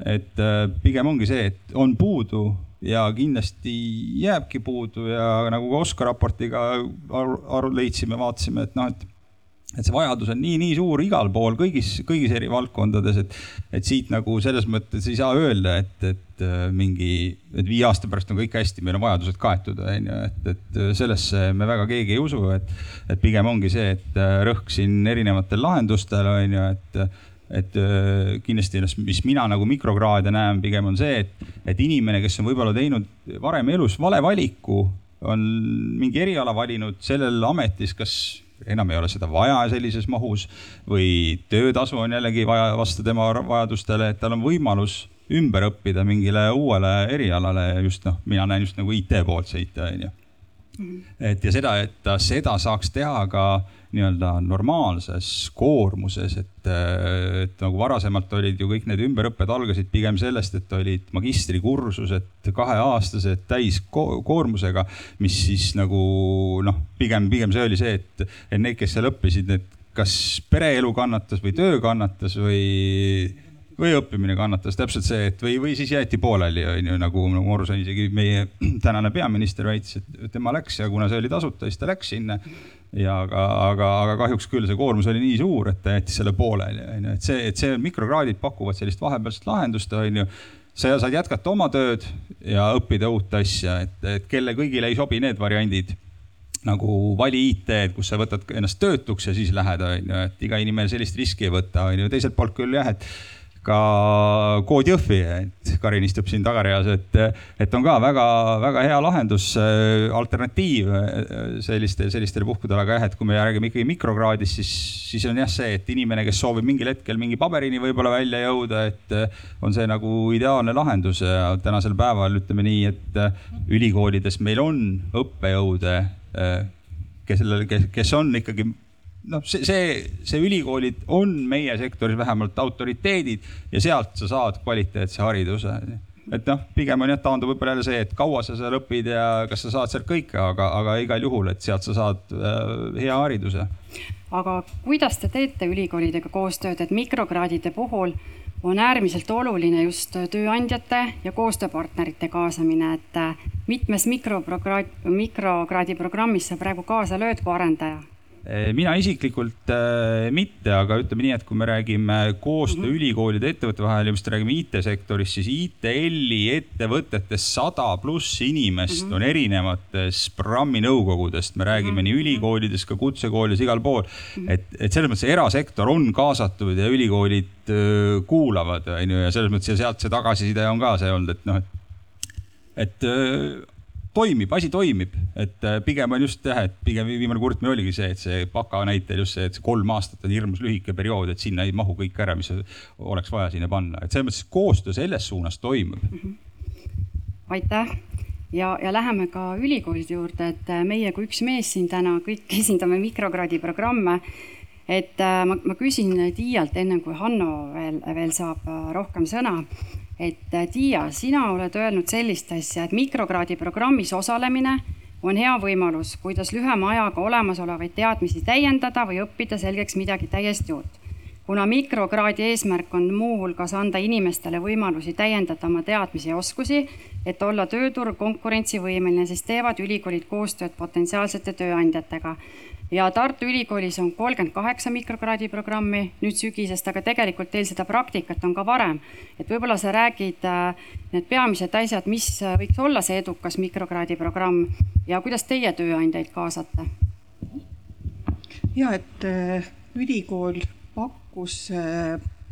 et äh, pigem ongi see, et on puudu ja kindlasti jääbki puudu ja nagu ka Oskar raportiga aru, aru leidsime, vaatasime, et noh, et et see vajadus on nii, nii suur igal pool, kõigis, kõigis eri valdkondades, et, et siit nagu selles mõttes ei saa öelda, et, et äh, mingi, et viie aasta pärast on kõik hästi, meil on vajadused kaetud, on ju, et, et sellesse me väga keegi ei usu, et, et pigem ongi see, et äh, rõhk siin erinevatel lahendustel on ju, et et äh, kindlasti, mis mina nagu mikrokraade näen, pigem on see, et, et inimene, kes on võib-olla teinud varem elus vale valiku, on mingi eriala valinud sellel ametis, kas enam ei ole seda vaja sellises mahus või töötasu on jällegi vaja vasta tema vajadustele, et tal on võimalus ümber õppida mingile uuele erialale ja just noh, mina näen just nagu IT poolt sõita, onju. et ja seda, et ta seda saaks teha ka nii-öelda normaalses koormuses, et, et nagu varasemalt olid ju kõik need ümberõpped algasid pigem sellest, et olid magistrikursused kaheaastased täiskoormusega, mis siis nagu noh, pigem, pigem see oli see, et, et need, kes seal õppisid, need kas pereelu kannatas või töö kannatas või või õppimine kannatas, täpselt see, et või, või siis jäeti pooleli, on ju, nagu, nagu ma aru sain, isegi meie [CLEARS THROAT] tänane peaminister väitis, et tema läks ja kuna see oli tasuta, siis ta läks sinna. ja aga, aga, aga kahjuks küll see koormus oli nii suur, et ta jättis selle pooleli, on ju, et see, et see mikrokraadid pakuvad sellist vahepealset lahendust, on ju. Sa saad jätkata oma tööd ja õppida uut asja, et, et kelle kõigile ei sobi need variandid nagu vali IT-d, kus sa võtad ennast töötuks ja siis lähed, on ju, et iga inimene sellist riski ei võta, on ju, teiselt poolt küll jah, et ka Kood Jõhvi, et Karin istub siin tagareas, et, et on ka väga-väga hea lahendus, alternatiiv selliste, sellistele puhkudele, aga jah, et kui me räägime ikkagi mikrokraadist, siis, siis on jah see, et inimene, kes soovib mingil hetkel mingi paberini võib-olla välja jõuda, et on see nagu ideaalne lahendus. Ja tänasel päeval ütleme nii, et ülikoolides meil on õppejõude, kes, kes on ikkagi noh, see, see, see ülikoolid on meie sektoris vähemalt autoriteedid ja sealt sa saad kvaliteetse hariduse. et noh, pigem on jah, taandub võib-olla jälle see, et kaua sa seal õpid ja kas sa saad sealt kõike, aga, aga igal juhul, et sealt sa saad äh, hea hariduse. aga kuidas te teete ülikoolidega koostööd, et mikrokraadide puhul on äärmiselt oluline just tööandjate ja koostööpartnerite kaasamine, et mitmes mikrokraadi, mikrokraadi programmis sa praegu kaasa lööd kui arendaja mina isiklikult äh, mitte, aga ütleme nii, et kui me räägime koostöö mm -hmm. ülikoolide ettevõtte vahel ja just räägime IT-sektorist, siis ITL-i ettevõtetes sada pluss inimest mm -hmm. on erinevates programmi nõukogudest, me räägime mm -hmm. nii ülikoolides, ka kutsekoolides, igal pool mm. -hmm. et, et selles mõttes erasektor on kaasatud ja ülikoolid äh, kuulavad, on ju, ja selles mõttes ja sealt see tagasiside on ka see olnud, et noh, et, et äh, toimib, asi toimib, et äh, pigem on just jah, et pigem viimane kurtmine oligi see, et see baka näitel just see, et see kolm aastat on hirmus lühike periood, et sinna ei mahu kõik ära, mis oleks vaja sinna panna, et selles mõttes koostöö selles suunas toimub mm. -hmm. aitäh ja, ja läheme ka ülikoolide juurde, et äh, meie kui üks mees siin täna kõik [LAUGHS] esindame mikrokraadi programme. et äh, ma, ma küsin Tiialt enne kui Hanno veel, veel saab rohkem sõna et äh, Tiia, sina oled öelnud sellist asja, et mikrokraadi programmis osalemine on hea võimalus, kuidas lühema ajaga olemasolevaid teadmisi täiendada või õppida selgeks midagi täiesti uut. kuna mikrokraadi eesmärk on muuhulgas anda inimestele võimalusi täiendada oma teadmisi ja oskusi, et olla tööturg konkurentsivõimeline, siis teevad ülikoolid koostööd potentsiaalsete tööandjatega ja Tartu Ülikoolis on kolmkümmend kaheksa mikrokraadi programmi nüüd sügisest, aga tegelikult teil seda praktikat on ka varem. et võib-olla sa räägid äh, need peamised asjad, mis äh, võiks olla see edukas mikrokraadi programm ja kuidas teie tööandjaid kaasate? ja et äh, ülikool pakkus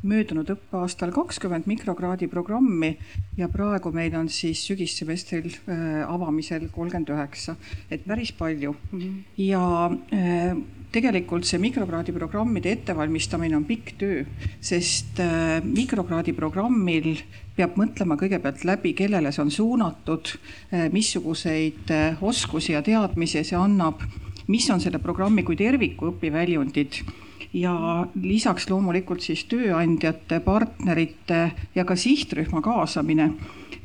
möödunud õppeaastal kakskümmend mikrokraadi programmi ja praegu meil on siis sügissemestril äh, avamisel kolmkümmend üheksa, et päris palju mm. -hmm. ja äh, tegelikult see mikrokraadi programmide ettevalmistamine on pikk töö, sest äh, mikrokraadi programmil peab mõtlema kõigepealt läbi, kellele see on suunatud, missuguseid oskusi ja teadmisi see annab, mis on selle programmi kui terviku õpiväljundid ja lisaks loomulikult siis tööandjate, partnerite ja ka sihtrühma kaasamine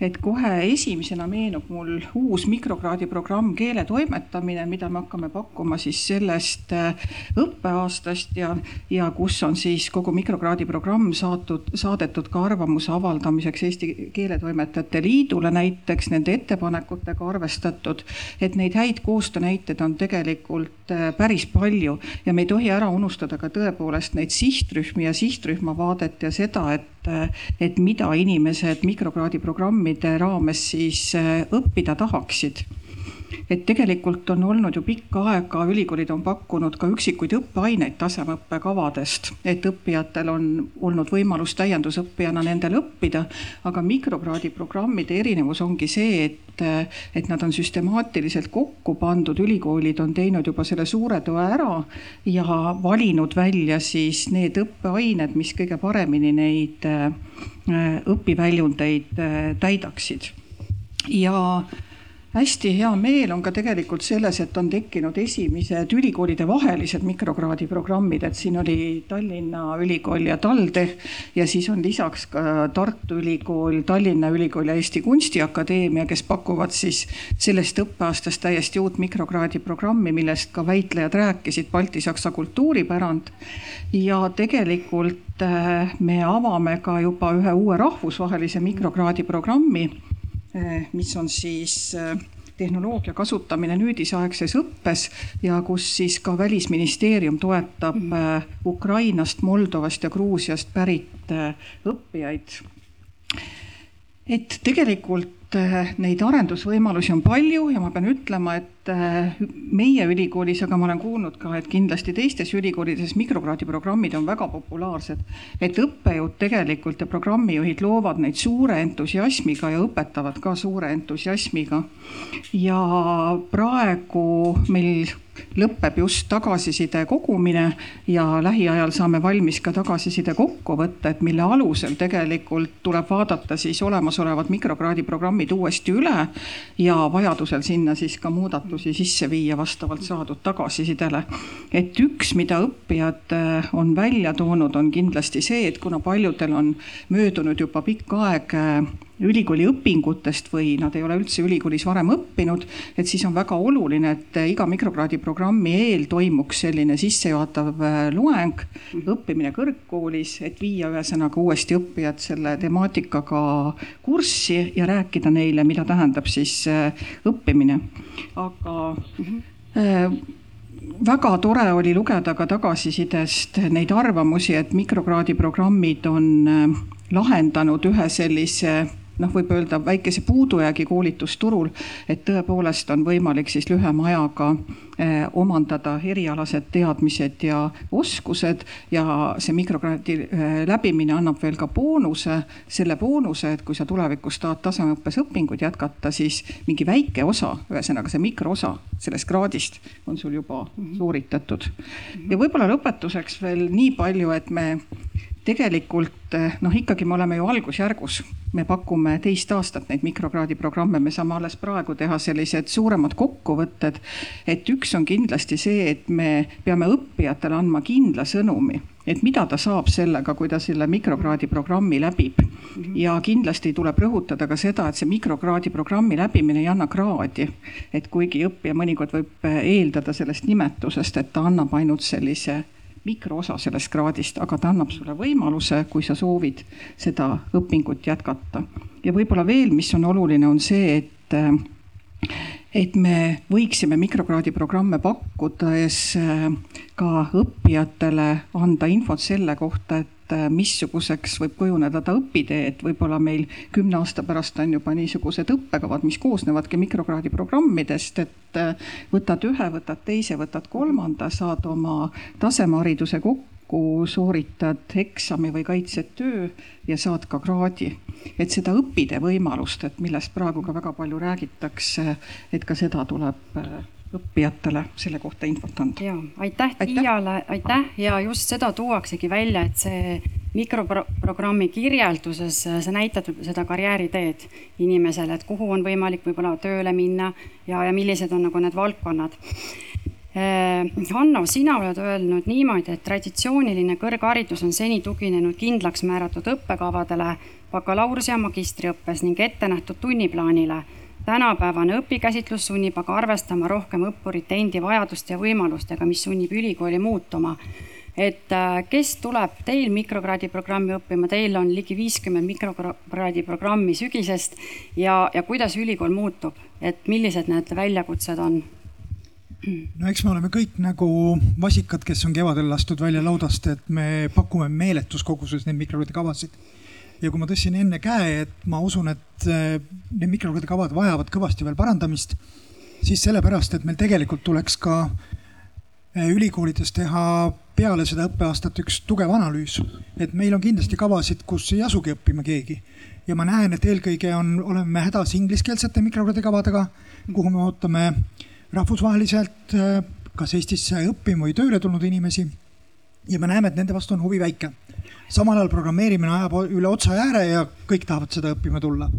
et kohe esimesena meenub mul uus mikrokraadi programm keeletoimetamine, mida me hakkame pakkuma siis sellest äh, õppeaastast ja, ja kus on siis kogu mikrokraadi programm saatud, saadetud ka arvamuse avaldamiseks Eesti Keeletoimetajate Liidule näiteks, nende ettepanekutega arvestatud. et neid häid koostöönäiteid on tegelikult äh, päris palju ja me ei tohi ära unustada ka tõepoolest neid sihtrühmi ja sihtrühma vaadet ja seda, et et mida inimesed mikrokraadi programmide raames siis äh, õppida tahaksid et tegelikult on olnud ju pikka aega, ülikoolid on pakkunud ka üksikuid õppeaineid tasemeõppekavadest, et õppijatel on olnud võimalus täiendusõppijana nendel õppida. aga mikrokraadi programmide erinevus ongi see, et, et nad on süstemaatiliselt kokku pandud, ülikoolid on teinud juba selle suure toe ära ja valinud välja siis need õppeained, mis kõige paremini neid äh, õpiväljundeid äh, täidaksid. ja hästi hea meel on ka tegelikult selles, et on tekkinud esimesed ülikoolide vahelised mikrokraadi programmid, et siin oli Tallinna Ülikool ja TalTech ja siis on lisaks ka Tartu Ülikool, Tallinna Ülikool ja Eesti Kunstiakadeemia, kes pakuvad siis sellest õppeaastast täiesti uut mikrokraadi programmi, millest ka väitlejad rääkisid, baltisaksa kultuuripärand. ja tegelikult äh, me avame ka juba ühe uue rahvusvahelise mikrokraadi programmi Eh, mis on siis eh, tehnoloogia kasutamine nüüdisaegses õppes ja kus siis ka välisministeerium toetab mm. eh, Ukrainast, Moldovast ja Gruusiast pärit õppijaid. et tegelikult Eh, neid arendusvõimalusi on palju ja ma pean ütlema, et eh, meie ülikoolis, aga ma olen kuulnud ka, et kindlasti teistes ülikoolides mikrokraadi programmid on väga populaarsed. et õppejõud tegelikult ja programmijuhid loovad neid suure entusiasmiga ja õpetavad ka suure entusiasmiga. ja praegu meil lõpeb just tagasiside kogumine ja lähiajal saame valmis ka tagasiside kokkuvõtted, mille alusel tegelikult tuleb vaadata siis olemasolevad mikrokraadi programmid uuesti üle ja vajadusel sinna siis ka muudatusi sisse viia vastavalt saadud tagasisidele. et üks, mida õppijad äh, on välja toonud, on kindlasti see, et kuna paljudel on möödunud juba pikk aeg äh, ülikooli õpingutest või nad ei ole üldse ülikoolis varem õppinud, et siis on väga oluline, et iga mikrokraadi programmi eel toimuks selline sissejuhatav äh, loeng, õppimine kõrgkoolis, et viia ühesõnaga uuesti õppijad selle temaatikaga kurssi ja rääkida neile, mida tähendab siis äh, õppimine. aga äh, väga tore oli lugeda ka tagasisidest neid arvamusi, et mikrokraadi programmid on lahendanud ühe sellise noh, võib öelda väikese puudujäägi koolitusturul, et tõepoolest on võimalik siis lühema ajaga eh, omandada erialased teadmised ja oskused ja see mikrokraadi eh, läbimine annab veel ka boonuse, selle boonuse, et kui sa tulevikus tahad tasemeõppes õpinguid jätkata, siis mingi väike osa, ühesõnaga see mikroosa sellest kraadist on sul juba sooritatud. ja võib-olla lõpetuseks veel nii palju, et me tegelikult noh, ikkagi me oleme ju algusjärgus, me pakume teist aastat neid mikrokraadi programme, me saame alles praegu teha sellised suuremad kokkuvõtted. et üks on kindlasti see, et me peame õppijatele andma kindla sõnumi, et mida ta saab sellega, kui ta selle mikrokraadi programmi läbib. ja kindlasti tuleb rõhutada ka seda, et see mikrokraadi programmi läbimine ei anna kraadi. et kuigi õppija mõnikord võib eeldada sellest nimetusest, et ta annab ainult sellise mikroosa sellest kraadist, aga ta annab sulle võimaluse, kui sa soovid seda õpingut jätkata. ja võib-olla veel, mis on oluline, on see, et et me võiksime mikrokraadi programme pakkudes ka õppijatele anda infot selle kohta, et et äh, missuguseks võib kujuneda ta õpitee, et võib-olla meil kümne aasta pärast on juba niisugused õppekavad, mis koosnevadki mikrokraadi programmidest, et äh, võtad ühe, võtad teise, võtad kolmanda, saad oma tasemehariduse kokku sooritad eksami või kaitsed töö ja saad ka kraadi. et seda õpitee võimalust, et millest praegu ka väga palju räägitakse, et ka seda tuleb äh, õppijatele selle kohta infot anda. ja aitäh Tiiale, aitäh ja just seda tuuaksegi välja, et see mikroprogrammi kirjelduses sa näitad seda karjääriteed inimesele, et kuhu on võimalik võib-olla tööle minna ja, ja millised on nagu need valdkonnad. Eh, Hanno, sina oled öelnud niimoodi, et traditsiooniline kõrgharidus on seni tuginenud kindlaks määratud õppekavadele bakalaureuse ja magistriõppes ning ettenähtud tunniplaanile tänapäevane õpikäsitlus sunnib aga arvestama rohkem õppurite endi vajaduste ja võimalustega, mis sunnib ülikooli muutuma. et äh, kes tuleb teil mikrokraadi programmi õppima, teil on ligi viiskümmend mikrokraadi programmi sügisest ja, ja kuidas ülikool muutub, et millised need väljakutsed on? no eks me oleme kõik nagu vasikad, kes on kevadel lastud välja laudast, et me pakume meeletus koguses neid mikrokraadi kavasid ja kui ma tõstsin enne käe, et ma usun, et äh, need mikrokraadikavad vajavad kõvasti veel parandamist, siis sellepärast, et meil tegelikult tuleks ka äh, ülikoolides teha peale seda õppeaastat üks tugev analüüs. et meil on kindlasti kavasid, kus ei asugi õppima keegi. ja ma näen, et eelkõige on, oleme hädas ingliskeelsete mikrokraadikavadega, kuhu me ootame rahvusvaheliselt äh, kas Eestisse õppima või tööle tulnud inimesi. ja me näeme, et nende vastu on huvi väike samal ajal programmeerimine ajab üle otsa ääre ja kõik tahavad seda õppima tulla.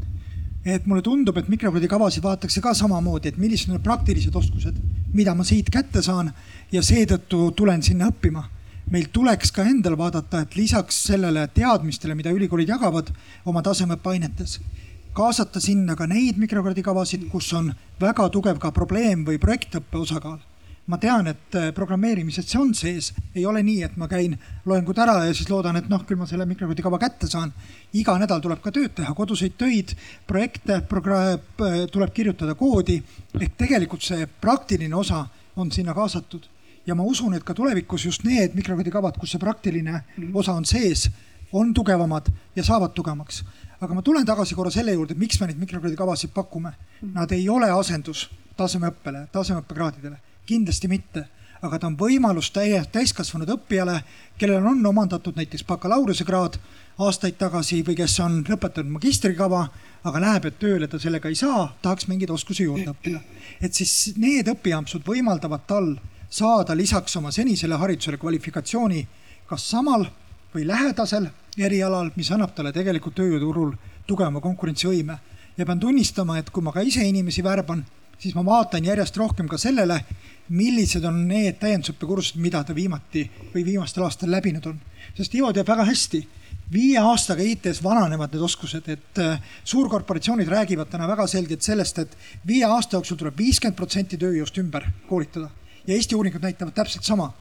et mulle tundub, et mikrokraadikavasid vaadatakse ka samamoodi, et millised on need praktilised oskused, mida ma siit kätte saan ja seetõttu tulen sinna õppima. meil tuleks ka endal vaadata, et lisaks sellele teadmistele, mida ülikoolid jagavad oma tasemeõppeainetes, kaasata sinna ka neid mikrokraadikavasid, kus on väga tugev ka probleem või projektõppe osakaal ma tean, et äh, programmeerimises see on sees, ei ole nii, et ma käin loengud ära ja siis loodan, et noh, küll ma selle mikrokraadi kava kätte saan. iga nädal tuleb ka tööd teha, koduseid töid, projekte, tuleb kirjutada koodi ehk tegelikult see praktiline osa on sinna kaasatud ja ma usun, et ka tulevikus just need mikrokraadi kavad, kus see praktiline osa on sees, on tugevamad ja saavad tugevamaks. aga ma tulen tagasi korra selle juurde, miks me neid mikrokraadi kavasid pakume. Nad ei ole asendus tasemeõppele, tasemeõppekraadidele kindlasti mitte, aga ta on võimalus täie, täiskasvanud õppijale, kellel on omandatud näiteks bakalaureusekraad aastaid tagasi või kes on lõpetanud magistrikava, aga näeb, et tööle ta sellega ei saa, tahaks mingeid oskusi juurde õppida. et siis need õpiampsud võimaldavad tal saada lisaks oma senisele haridusele kvalifikatsiooni kas samal või lähedasel erialal, mis annab talle tegelikult tööjõuturul tugevama konkurentsivõime. ja pean tunnistama, et kui ma ka ise inimesi värban, siis ma vaatan järjest rohkem ka sellele, millised on need täiendusõppekursused, mida ta viimati või viimastel aastatel läbinud on. sest Ivo teab väga hästi, viie aastaga IT-s vananevad need oskused, et äh, suurkorporatsioonid räägivad täna väga selgelt sellest, et viie aasta jooksul tuleb viiskümmend protsenti tööjõust ümber koolitada ja Eesti uuringud näitavad täpselt sama.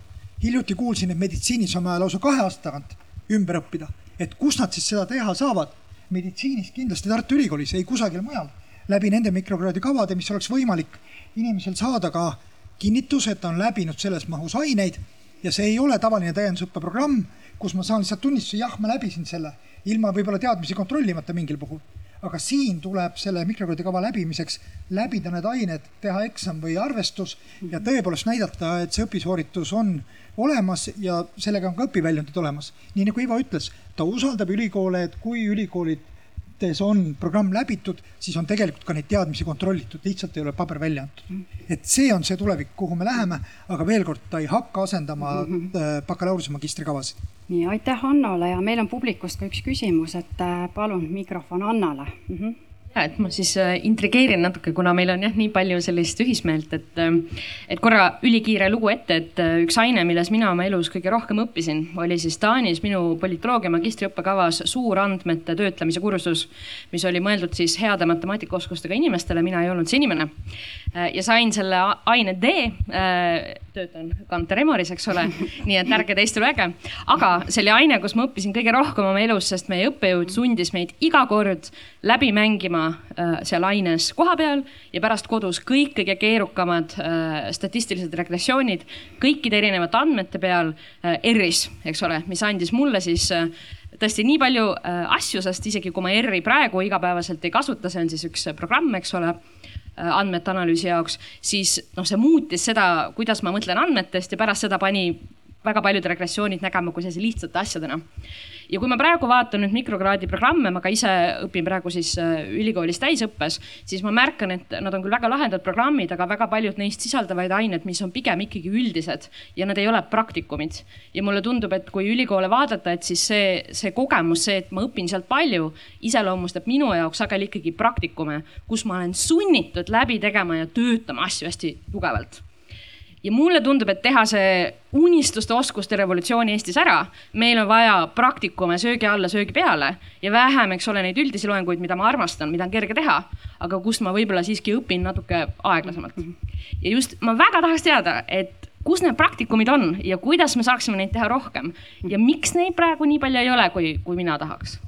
hiljuti kuulsin, et meditsiinis on vaja lausa kahe aasta tagant ümber õppida, et kus nad siis seda teha saavad. meditsiinis kindlasti Tartu Ülikoolis, ei kusagil mujal, läbi nende mikrokraadi kavade, mis oleks võimalik inimesel saada ka kinnitus, et ta on läbinud selles mahus aineid ja see ei ole tavaline täiendusõppeprogramm, kus ma saan lihtsalt tunnistuse, jah, ma läbisin selle, ilma võib-olla teadmisi kontrollimata mingil puhul. aga siin tuleb selle mikrokraadi kava läbimiseks läbida need ained, teha eksam või arvestus ja tõepoolest näidata, et see õpisooritus on olemas ja sellega on ka õpiväljundid olemas. nii nagu Ivo ütles, ta usaldab ülikoole, et kui ülikoolid mõttes on programm läbitud, siis on tegelikult ka neid teadmisi kontrollitud, lihtsalt ei ole paber välja antud. et see on see tulevik, kuhu me läheme, aga veel kord, ta ei hakka asendama mm -hmm. bakalaureuse magistrikavasid. nii, aitäh Annole ja meil on publikust ka üks küsimus, et äh, palun mikrofon Annale mm. -hmm ja et ma siis äh, intrigeerin natuke, kuna meil on jah, nii palju sellist ühismeelt, et, äh, et korra ülikiire lugu ette, et äh, üks aine, milles mina oma elus kõige rohkem õppisin, oli siis Taanis minu politoloogia magistriõppekavas suurandmete töötlemise kursus, mis oli mõeldud siis heade matemaatikaoskustega inimestele, mina ei olnud see inimene. ja sain selle aine D, töötan Kanter Emoris, eks ole, [LAUGHS] nii et ärge teist lugege. aga see oli aine, kus ma õppisin kõige rohkem oma elus, sest meie õppejõud sundis meid iga kord läbi mängima äh, seal aines kohapeal ja pärast kodus kõik kõige keerukamad äh, statistilised regressioonid kõikide erinevate andmete peal äh, R-is, eks ole, mis andis mulle siis tõesti nii palju asju, sest isegi kui ma R-i praegu igapäevaselt ei kasuta, see on siis üks programm, eks ole andmete analüüsi jaoks, siis noh, see muutis seda, kuidas ma mõtlen andmetest ja pärast seda pani väga paljud regressioonid nägema kui sellise lihtsate asjadena ja kui ma praegu vaatan nüüd mikrokraadi programme, ma ka ise õpin praegu siis äh, ülikoolis täisõppes, siis ma märkan, et nad on küll väga lahedad programmid, aga väga paljud neist sisaldavad ained, mis on pigem ikkagi üldised ja nad ei ole praktikumid. ja mulle tundub, et kui ülikoole vaadata, et siis see, see kogemus, see, et ma õpin sealt palju, iseloomustab minu jaoks sageli ikkagi praktikume, kus ma olen sunnitud läbi tegema ja töötama asju hästi tugevalt ja mulle tundub, et teha see unistuste oskuste revolutsiooni Eestis ära, meil on vaja praktikume söögi alla, söögi peale ja vähem, eks ole, neid üldisi loenguid, mida ma armastan, mida on kerge teha, aga kust ma võib-olla siiski õpin natuke aeglasemalt. ja just ma väga tahaks teada, et kus need praktikumid on ja kuidas me saaksime neid teha rohkem ja miks neid praegu nii palju ei ole, kui, kui mina tahaks.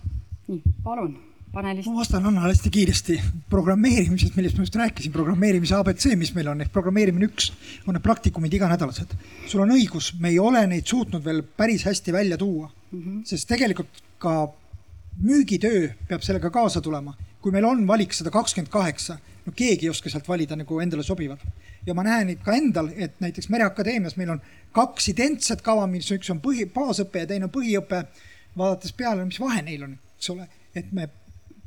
palun panelist. ma vastan Annale hästi kiiresti. programmeerimisest, millest ma just rääkisin, programmeerimise abc, mis meil on ehk programmeerimine üks, on need praktikumid iganädalased. sul on õigus, me ei ole neid suutnud veel päris hästi välja tuua mm, -hmm. sest tegelikult ka müügitöö peab sellega kaasa tulema. kui meil on valik sada kakskümmend kaheksa, no keegi ei oska sealt valida nagu endale sobivat. ja ma näen ka endal, et näiteks Mereakadeemias meil on kaks identset kava, mis üks on põhi, baasõpe ja teine on põhiõpe. vaadates peale, mis vahe neil on, eks ole, et me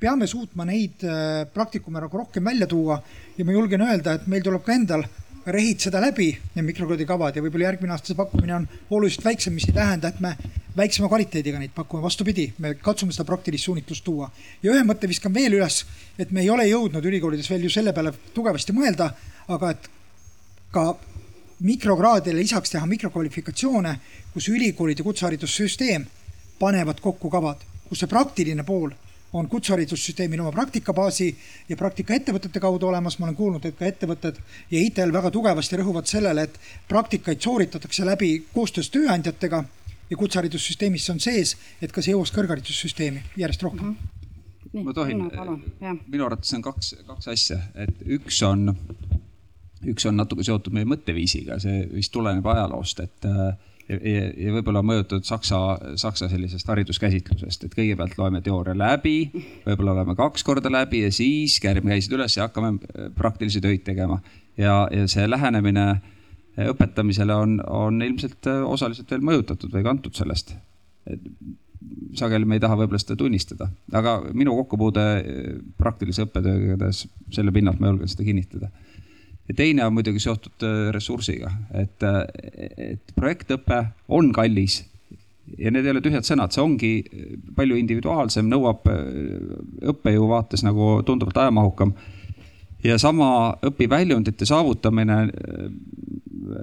peame suutma neid äh, praktikume nagu rohkem välja tuua ja ma julgen öelda, et meil tuleb ka endal rehitseda läbi need mikrokraadi kavad ja võib-olla järgmine aasta see pakkumine on oluliselt väiksem, mis ei tähenda, et me väiksema kvaliteediga neid pakkuma, vastupidi, me katsume seda praktilist suunitlust tuua. ja ühe mõtte viskan veel üles, et me ei ole jõudnud ülikoolides veel ju selle peale tugevasti mõelda, aga et ka mikrokraadile lisaks teha mikrokvalifikatsioone, kus ülikoolid ja kutseharidussüsteem panevad kokku kavad, kus see praktiline pool on kutseharidussüsteemil oma praktikabaasi ja praktikaettevõtete kaudu olemas. ma olen kuulnud, et ka ettevõtted ja ITL väga tugevasti rõhuvad sellele, et praktikaid sooritatakse läbi koostöös tööandjatega ja kutseharidussüsteemis see on sees, et ka see jõuaks kõrgharidussüsteemi järjest rohkem mm. -hmm. Nii, ma tohin, minu arvates on kaks, kaks asja, et üks on, üks on natuke seotud meie mõtteviisiga, see vist tuleneb ajaloost, et äh, ja, ja, ja võib-olla mõjutatud Saksa, Saksa sellisest hariduskäsitlusest, et kõigepealt loeme teooria läbi, võib-olla loeme kaks korda läbi ja siis käärime käisid üles ja hakkame äh, praktilisi töid tegema. ja, ja see lähenemine äh, õpetamisele on, on ilmselt äh, osaliselt veel mõjutatud või kantud sellest. sageli me ei taha võib-olla seda tunnistada, aga minu kokkupuude praktilise õppetööga, selle pinnalt ma julgen seda kinnitada ja teine on muidugi seotud äh, ressursiga, et, äh, et projektõpe on kallis ja need ei ole tühjad sõnad, see ongi palju individuaalsem, nõuab äh, õppejõu vaates nagu tunduvalt ajamahukam. ja sama õpiväljundite saavutamine,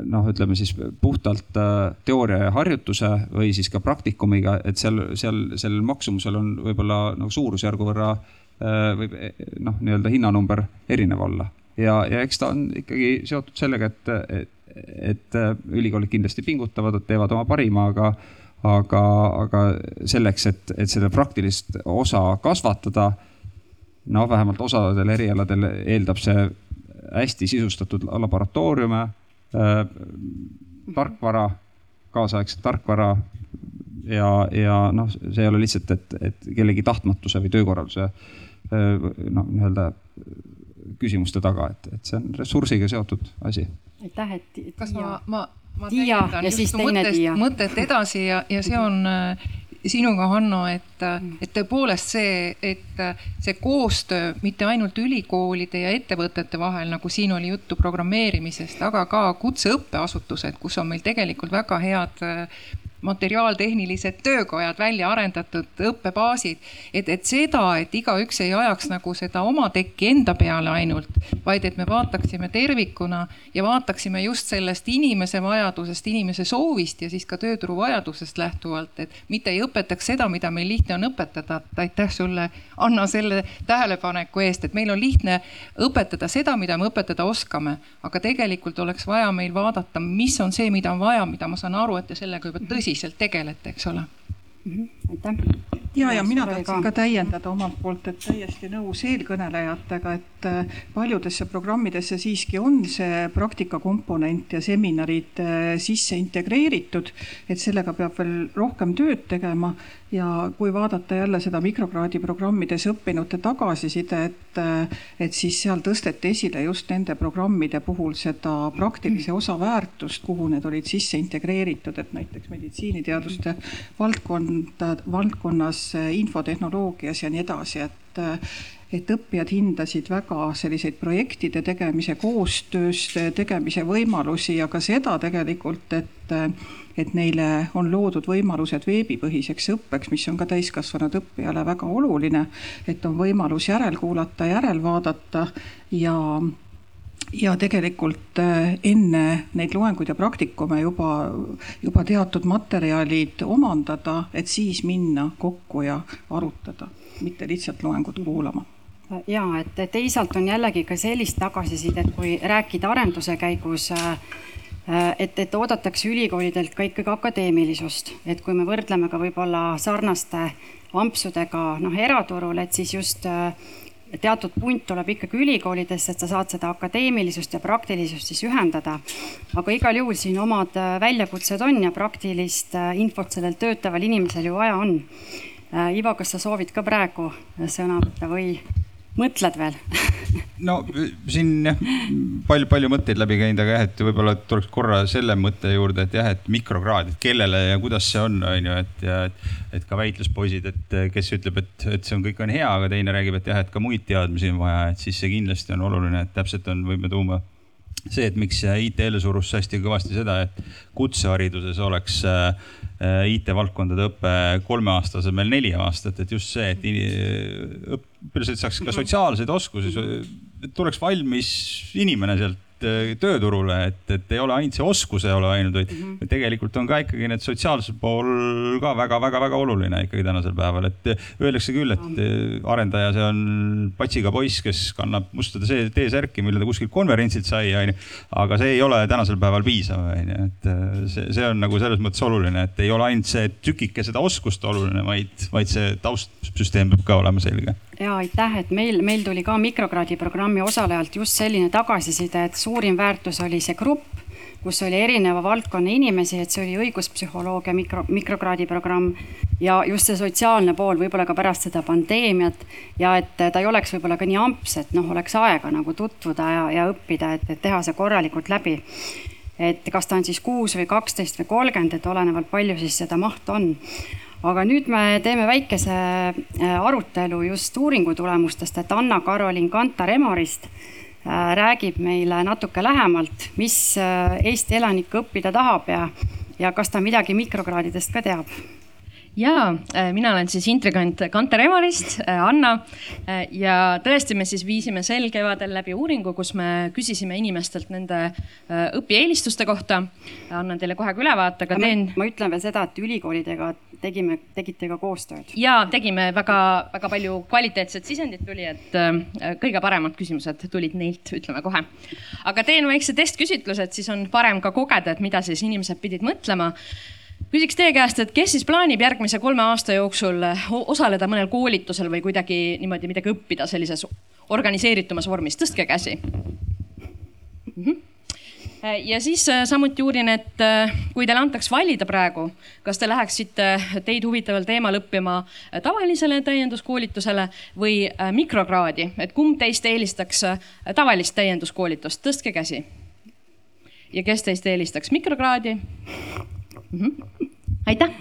noh, ütleme siis puhtalt teooria ja harjutuse või siis ka praktikumiga, et seal, seal, sellel maksumusel on võib-olla nagu suurusjärgu võrra võib noh, nii-öelda hinnanumber erinev olla ja, ja eks ta on ikkagi seotud sellega, et, et, et ülikoolid kindlasti pingutavad, et teevad oma parima, aga, aga, aga selleks, et, et seda praktilist osa kasvatada, no vähemalt osadel erialadel eeldab see hästi sisustatud laboratooriume äh,, tarkvara, kaasaegset tarkvara ja, ja noh, see ei ole lihtsalt, et, et kellegi tahtmatuse või töökorralduse noh, nii-öelda küsimuste taga, et, et see on ressursiga seotud asi. aitäh, et. kas ma, ma, ma siis teine mõttest, mõtet edasi ja, ja see on äh, sinuga, Hanno, et, et tõepoolest see, et see koostöö mitte ainult ülikoolide ja ettevõtete vahel, nagu siin oli juttu programmeerimisest, aga ka kutseõppeasutused, kus on meil tegelikult väga head materiaaltehnilised töökojad, välja arendatud õppebaasid. et, et seda, et igaüks ei ajaks nagu seda oma tekki enda peale ainult, vaid et me vaataksime tervikuna ja vaataksime just sellest inimese vajadusest, inimese soovist ja siis ka tööturu vajadusest lähtuvalt, et mitte ei õpetaks seda, mida meil lihtne on õpetada. aitäh sulle, Anna, selle tähelepaneku eest, et meil on lihtne õpetada seda, mida me õpetada oskame, aga tegelikult oleks vaja meil vaadata, mis on see, mida on vaja, mida ma saan aru, et te sellega juba tõsiselt tõsiselt tegelete, eks ole mm. -hmm. Aitäh. ja, ja mina tahtsin ka täiendada omalt poolt, et täiesti nõus eelkõnelejatega, et äh, paljudesse programmidesse siiski on see praktikakomponent ja seminarid äh, sisse integreeritud. et sellega peab veel rohkem tööd tegema ja kui vaadata jälle seda mikrokraadi programmides õppinute tagasisidet, et siis seal tõsteti esile just nende programmide puhul seda praktilise osa väärtust, kuhu need olid sisse integreeritud, et näiteks meditsiiniteaduste valdkonda, valdkonnas, infotehnoloogias ja nii edasi, et et õppijad hindasid väga selliseid projektide tegemise, koostöös tegemise võimalusi ja ka seda tegelikult, et, et neile on loodud võimalused veebipõhiseks õppeks, mis on ka täiskasvanud õppijale väga oluline. et on võimalus järelkuulata, järelvaadata ja ja tegelikult enne neid loenguid ja praktikume juba, juba teatud materjalid omandada, et siis minna kokku ja arutada, mitte lihtsalt loengut kuulama. Ja et teisalt on jällegi ka sellist tagasisidet, kui rääkida arenduse käigus äh, et, et oodatakse ülikoolidelt ka ikkagi akadeemilisust, et kui me võrdleme ka võib-olla sarnaste ampsudega noh, eraturul, et siis just äh, teatud punt tuleb ikkagi ülikoolidesse, et sa saad seda akadeemilisust ja praktilisust siis ühendada. aga igal juhul siin omad äh, väljakutsed on ja praktilist infot sellel töötaval inimesel ju vaja on. Ivo, kas sa soovid ka praegu sõna võtta või? Mõtled veel? [LAUGHS] No siin jah, palju, palju mõtteid läbi käinud, aga jah, et võib-olla tuleks korra selle mõtte juurde, et jah, et mikrokraad, et kellele ja kuidas see on, on ju, et ja et, et ka väitluspoisid, et kes ütleb, et, et see on, kõik on hea, aga teine räägib, et jah, et ka muid teadmisi on vaja, et siis see kindlasti on oluline, et täpselt on, võime tuua see, et miks ITL surus hästi kõvasti seda, et kutsehariduses oleks äh, IT-valdkondade õpe kolme aasta asemel neli aastat, et just see, et õpilased saaks ka sotsiaalseid oskusi, tuleks valmis inimene sealt tööturule, et, et ei ole ainult see oskus ei ole ainult, vaid mm -hmm. tegelikult on ka ikkagi need sotsiaalse pool ka väga-väga-väga oluline ikkagi tänasel päeval, et öeldakse küll, et äh, arendaja, see on patsiga poiss, kes kannab musta T-särki, mille ta kuskilt konverentsilt sai, onju. aga see ei ole tänasel päeval piisav, onju, et äh, see, see on nagu selles mõttes oluline, et ei ole ainult see tükike seda oskust oluline, vaid, vaid see taustsüsteem peab ka olema selge ja aitäh, et meil, meil tuli ka mikrokraadi programmi osalejalt just selline tagasiside, et suurim väärtus oli see grupp, kus oli erineva valdkonna inimesi, et see oli õiguspsühholoogia mikro, mikrokraadi programm ja just see sotsiaalne pool, võib-olla ka pärast seda pandeemiat ja et ta ei oleks võib-olla ka nii amps, et noh, oleks aega nagu tutvuda ja, ja õppida, et, et teha see korralikult läbi. et kas ta on siis kuus või kaksteist või kolmkümmend, et olenevalt palju siis seda mahtu on aga nüüd me teeme väikese äh, arutelu just uuringu tulemustest, et Anna-Karolin Kantar Emorist äh, räägib meile natuke lähemalt, mis äh, Eesti elanik õppida tahab ja, ja kas ta midagi mikrokraadidest ka teab ja äh, mina olen siis intrigant Kanter Emarist, äh, Anna. Äh, ja tõesti, me siis viisime sel kevadel läbi uuringu, kus me küsisime inimestelt nende õpieelistuste kohta. annan teile kohe ka ülevaate, aga teen. ma ütlen veel seda, et ülikoolidega tegime, tegite ka koostööd. ja tegime väga-väga palju kvaliteetset sisendit tuli, et kõige paremad küsimused tulid neilt, ütleme kohe. aga teen väikse testküsitluse, et siis on parem ka kogeda, et mida siis inimesed pidid mõtlema küsiks teie käest, et kes siis plaanib järgmise kolme aasta jooksul osaleda mõnel koolitusel või kuidagi niimoodi midagi õppida sellises organiseeritumas vormis, tõstke käsi mm. -hmm ja siis äh, samuti uurin, et kui teile antaks valida praegu, kas te läheksite teid huvitaval teemal õppima tavalisele täienduskoolitusele või mikrokraadi, et kumb teist eelistaks tavalist täienduskoolitust, tõstke käsi. ja kes teist eelistaks mikrokraadi? -hmm. aitäh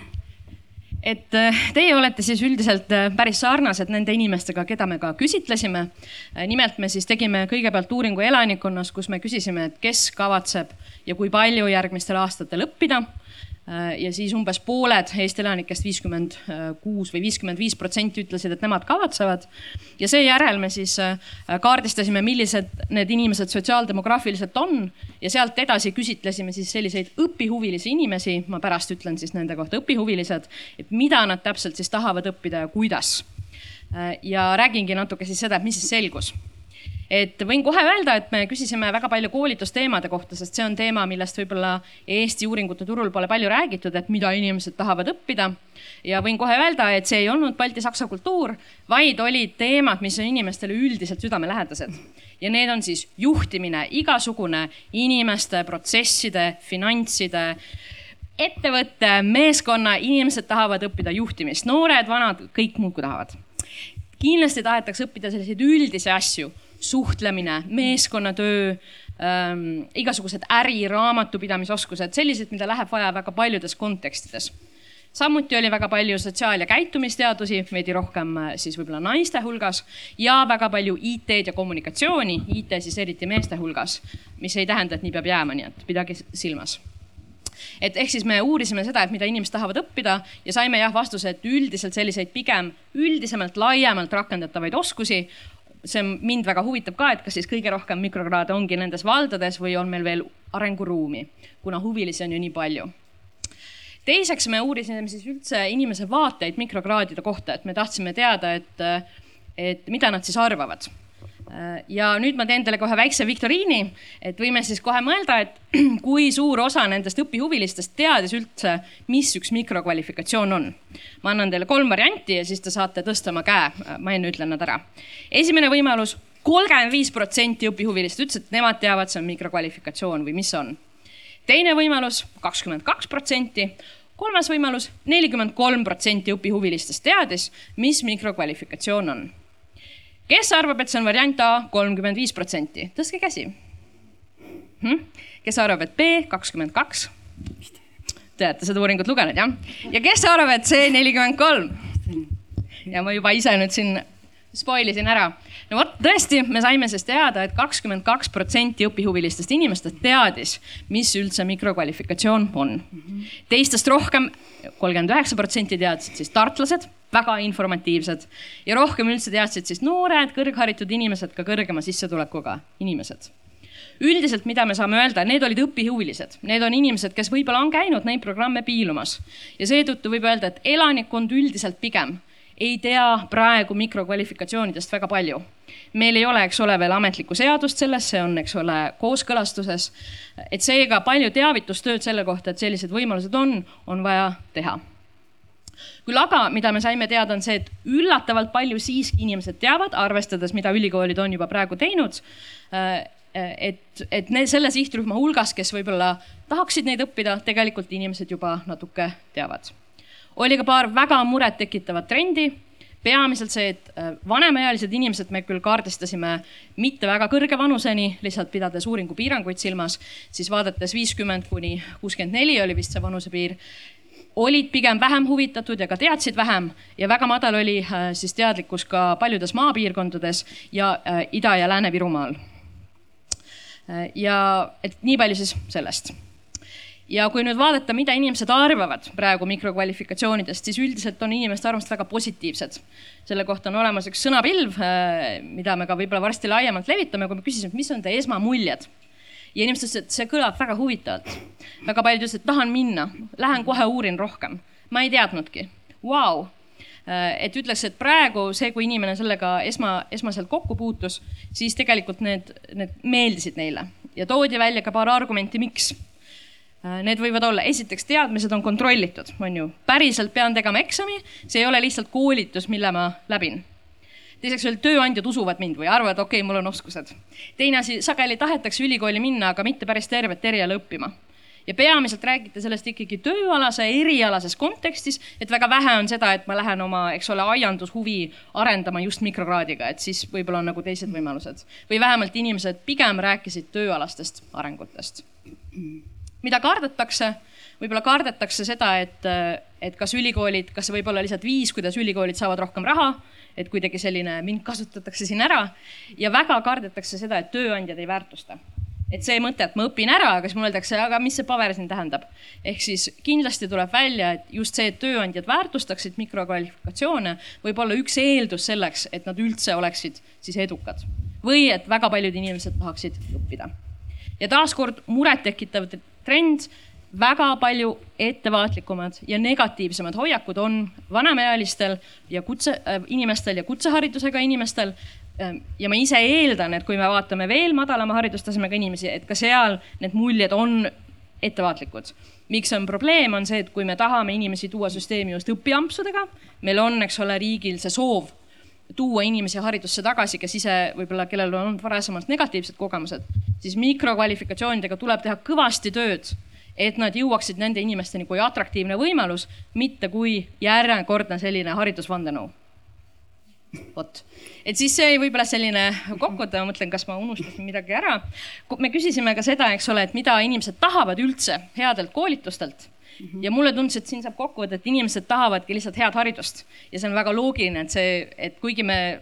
et äh, teie olete siis üldiselt äh, päris sarnased nende inimestega, keda me ka küsitlesime. Äh, nimelt me siis tegime kõigepealt uuringu elanikkonnas, kus me küsisime, et kes kavatseb ja kui palju järgmistel aastatel õppida ja siis umbes pooled Eesti elanikest, viiskümmend kuus või viiskümmend viis protsenti ütlesid, et nemad kavatsevad. ja seejärel me siis äh, kaardistasime, millised need inimesed sotsiaaldemograafiliselt on ja sealt edasi küsitlesime siis selliseid õpihuvilisi inimesi, ma pärast ütlen siis nende kohta õpihuvilised, et mida nad täpselt siis tahavad õppida ja kuidas. Äh, ja räägingi natuke siis seda, et mis siis selgus et võin kohe öelda, et me küsisime väga palju koolitusteemade kohta, sest see on teema, millest võib-olla Eesti uuringute turul pole palju räägitud, et mida inimesed tahavad õppida. ja võin kohe öelda, et see ei olnud balti-saksa kultuur, vaid olid teemad, mis on inimestele üldiselt südamelähedased ja need on siis juhtimine, igasugune inimeste, protsesside, finantside ettevõtte, meeskonna, inimesed tahavad õppida juhtimist, noored, vanad, kõik muudkui tahavad. kindlasti tahetakse õppida selliseid üldisi asju suhtlemine, meeskonnatöö ähm,, igasugused äri, raamatupidamisoskused, sellised, mida läheb vaja väga paljudes kontekstides. Samuti oli väga palju sotsiaal- ja käitumisteadusi, veidi rohkem äh, siis võib-olla naiste hulgas ja väga palju IT-d ja kommunikatsiooni, IT siis eriti meeste hulgas, mis ei tähenda, et nii peab jääma, nii et pidage silmas. Et ehk siis me uurisime seda, et mida inimesed tahavad õppida ja saime jah vastuse, et üldiselt selliseid pigem üldisemalt, laiemalt rakendatavaid oskusi see mind väga huvitab ka, et kas siis kõige rohkem mikrokraade ongi nendes valdades või on meil veel arenguruumi, kuna huvilisi on ju nii palju. teiseks me uurisime siis üldse inimese vaateid mikrokraadide kohta, et me tahtsime teada, et, et mida nad siis arvavad ja nüüd ma teen teile kohe väikse viktoriini, et võime siis kohe mõelda, et [CLEARS THROAT] kui suur osa nendest õpihuvilistest teadis üldse, mis üks mikrokvalifikatsioon on. ma annan teile kolm varianti ja siis te saate tõsta oma käe, ma enne ütlen nad ära. esimene võimalus, kolmkümmend viis protsenti õpihuvilist ütles, et nemad teavad, see on mikrokvalifikatsioon või mis on. teine võimalus, kakskümmend kaks protsenti kolmas võimalus, nelikümmend kolm protsenti õpihuvilistest teadis, mis mikrokvalifikatsioon on kes arvab, et see on variant A kolmkümmend viis protsenti, tõstke käsi hm?. kes arvab, et B kakskümmend kaks? Te olete seda uuringut lugenud jah? ja kes arvab, et C nelikümmend kolm? ja ma juba ise nüüd siin spoil isin ära. no vot, tõesti, me saime siis teada et, et kakskümmend kaks protsenti õpihuvilistest inimestest teadis, mis üldse mikrokvalifikatsioon on. teistest rohkem, kolmkümmend üheksa protsenti teadsid siis tartlased, väga informatiivsed. Ja rohkem üldse teadsid siis noored, kõrgharitud inimesed, ka kõrgema sissetulekuga inimesed. Üldiselt, mida me saame öelda, need olid õpihuvilised, need on inimesed, kes võib-olla on käinud neid programme piilumas. Ja seetõttu võib öelda, et elanikkond üldiselt pigem ei tea praegu mikrokvalifikatsioonidest väga palju. meil ei ole, eks ole, veel ametlikku seadust selles, see on, eks ole, kooskõlastuses. et seega palju teavitustööd selle kohta, et sellised võimalused on, on vaja teha küll aga, mida me saime teada, on see, et üllatavalt palju siiski inimesed teavad, arvestades, mida ülikoolid on juba praegu teinud et, et need selle sihtrühma hulgas, kes võib-olla tahaksid neid õppida, tegelikult inimesed juba natuke teavad. oli ka paar väga murettekitavat trendi. peamiselt see, et äh, vanemaealised inimesed me küll kaardistasime mitte väga kõrge vanuseni, lihtsalt pidades uuringu piiranguid silmas, siis vaadates viiskümmend kuni kuuskümmend neli oli vist see vanusepiir olid pigem vähem huvitatud ja ka teadsid vähem ja väga madal oli äh, siis teadlikkus ka paljudes maapiirkondades ja äh, Ida- ja Lääne-Virumaal Äh, ja et nii palju siis sellest. ja kui nüüd vaadata, mida inimesed arvavad praegu mikrokvalifikatsioonidest, siis üldiselt on inimeste arvamused väga positiivsed. selle kohta on olemas üks sõnapilv, mida me ka võib-olla varsti laiemalt levitame, kui me küsisime, mis on teie esmamuljed ja inimesed ütlesid, et see kõlab väga huvitavalt. väga paljud ütlesid, et tahan minna, lähen kohe uurin rohkem. ma ei teadnudki, vau, Äh, et ütleks, et praegu see, kui inimene sellega esma, esmaselt kokku puutus, siis tegelikult need, need meeldisid neile ja toodi välja ka paar argumenti, miks. Äh, need võivad olla, esiteks teadmised on kontrollitud, on ju, päriselt pean tegema eksami, see ei ole lihtsalt koolitus, mille ma läbin teiseks veel tööandjad usuvad mind või arvavad, okei okay,, mul on oskused. teine asi, sageli tahetakse ülikooli minna, aga mitte päris tervet eriala õppima ja peamiselt räägite sellest ikkagi tööalase, erialases kontekstis, et väga vähe on seda, et ma lähen oma, eks ole, aiandushuvi arendama just mikrokraadiga, et siis võib-olla on nagu teised võimalused. või vähemalt inimesed pigem rääkisid tööalastest arengutest. mida kardetakse? võib-olla kardetakse seda, et, et kas ülikoolid, kas see võib olla lihtsalt viis, kuidas ülikoolid saavad rohkem raha, et kuidagi selline, mind kasutatakse siin ära ja väga kardetakse seda, et tööandjad ei väärtusta et see mõte, et ma õpin ära, aga siis mulle öeldakse, aga mis see paber siin tähendab. ehk siis kindlasti tuleb välja, et just see, et tööandjad väärtustaksid mikrokvalifikatsioone, võib olla üks eeldus selleks, et nad üldse oleksid siis edukad või et väga paljud inimesed tahaksid õppida. ja taaskord murettekitav trend väga palju ettevaatlikumad ja negatiivsemad hoiakud on vanemaealistel ja kutse äh,, inimestel ja kutseharidusega inimestel Ehm, ja ma ise eeldan, et kui me vaatame veel madalama haridustasemega inimesi, et ka seal need muljed on ettevaatlikud. miks on probleem, on see, et kui me tahame inimesi tuua süsteemi just õpiampsudega, meil on, eks ole, riigil see soov tuua inimesi haridusse tagasi, kes ise võib-olla, kellel on olnud varasemalt negatiivsed kogemused, siis mikrokvalifikatsioonidega tuleb teha kõvasti tööd, et nad jõuaksid nende inimesteni kui atraktiivne võimalus, mitte kui järjekordne selline haridusvandenõu vot, et siis see võib-olla selline kokkuvõte, ma mõtlen, kas ma unustasin midagi ära. me küsisime ka seda, eks ole, et mida inimesed tahavad üldse headelt koolitustelt Mm -hmm. ja mulle tundus, et siin saab kokku võtta, et inimesed tahavadki lihtsalt head haridust ja see on väga loogiline, et see, et kuigi me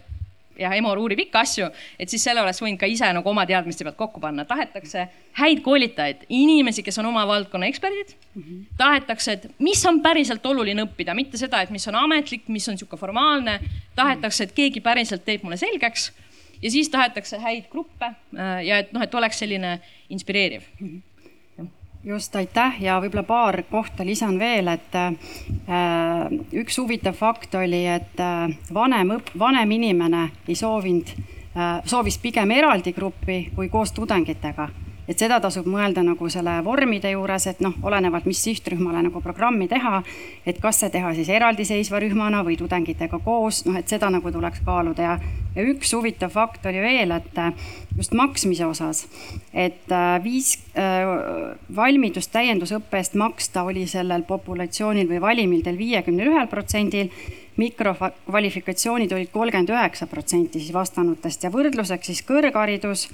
ja Emor uurib ikka asju, et siis selle oleks võinud ka ise nagu oma teadmiste pealt kokku panna. tahetakse häid koolitajaid, inimesi, kes on oma valdkonna eksperdid mm. -hmm. tahetakse, et mis on päriselt oluline õppida, mitte seda, et mis on ametlik, mis on sihuke formaalne. tahetakse, et keegi päriselt teeb mulle selgeks ja siis tahetakse häid gruppe äh, ja et noh, et oleks selline inspireeriv mm. -hmm just, aitäh ja võib-olla paar kohta lisan veel, et äh, üks huvitav fakt oli, et äh, vanem vanem inimene ei soovinud äh,, soovis pigem eraldi gruppi kui koos tudengitega. Et seda tasub mõelda nagu selle vormide juures, et noh, olenevalt, mis sihtrühmale nagu programmi teha, et kas see teha siis eraldiseisva rühmana või tudengitega koos, noh, et seda nagu tuleks kaaluda ja, ja üks huvitav fakt oli veel, et äh, just maksmise osas, et äh, viis äh, valmidust täiendusõppe eest maksta oli sellel populatsioonil või valimildel viiekümnel ühel protsendil mikrokvalifikatsioonid olid kolmkümmend üheksa protsenti siis vastanutest ja võrdluseks siis kõrgharidus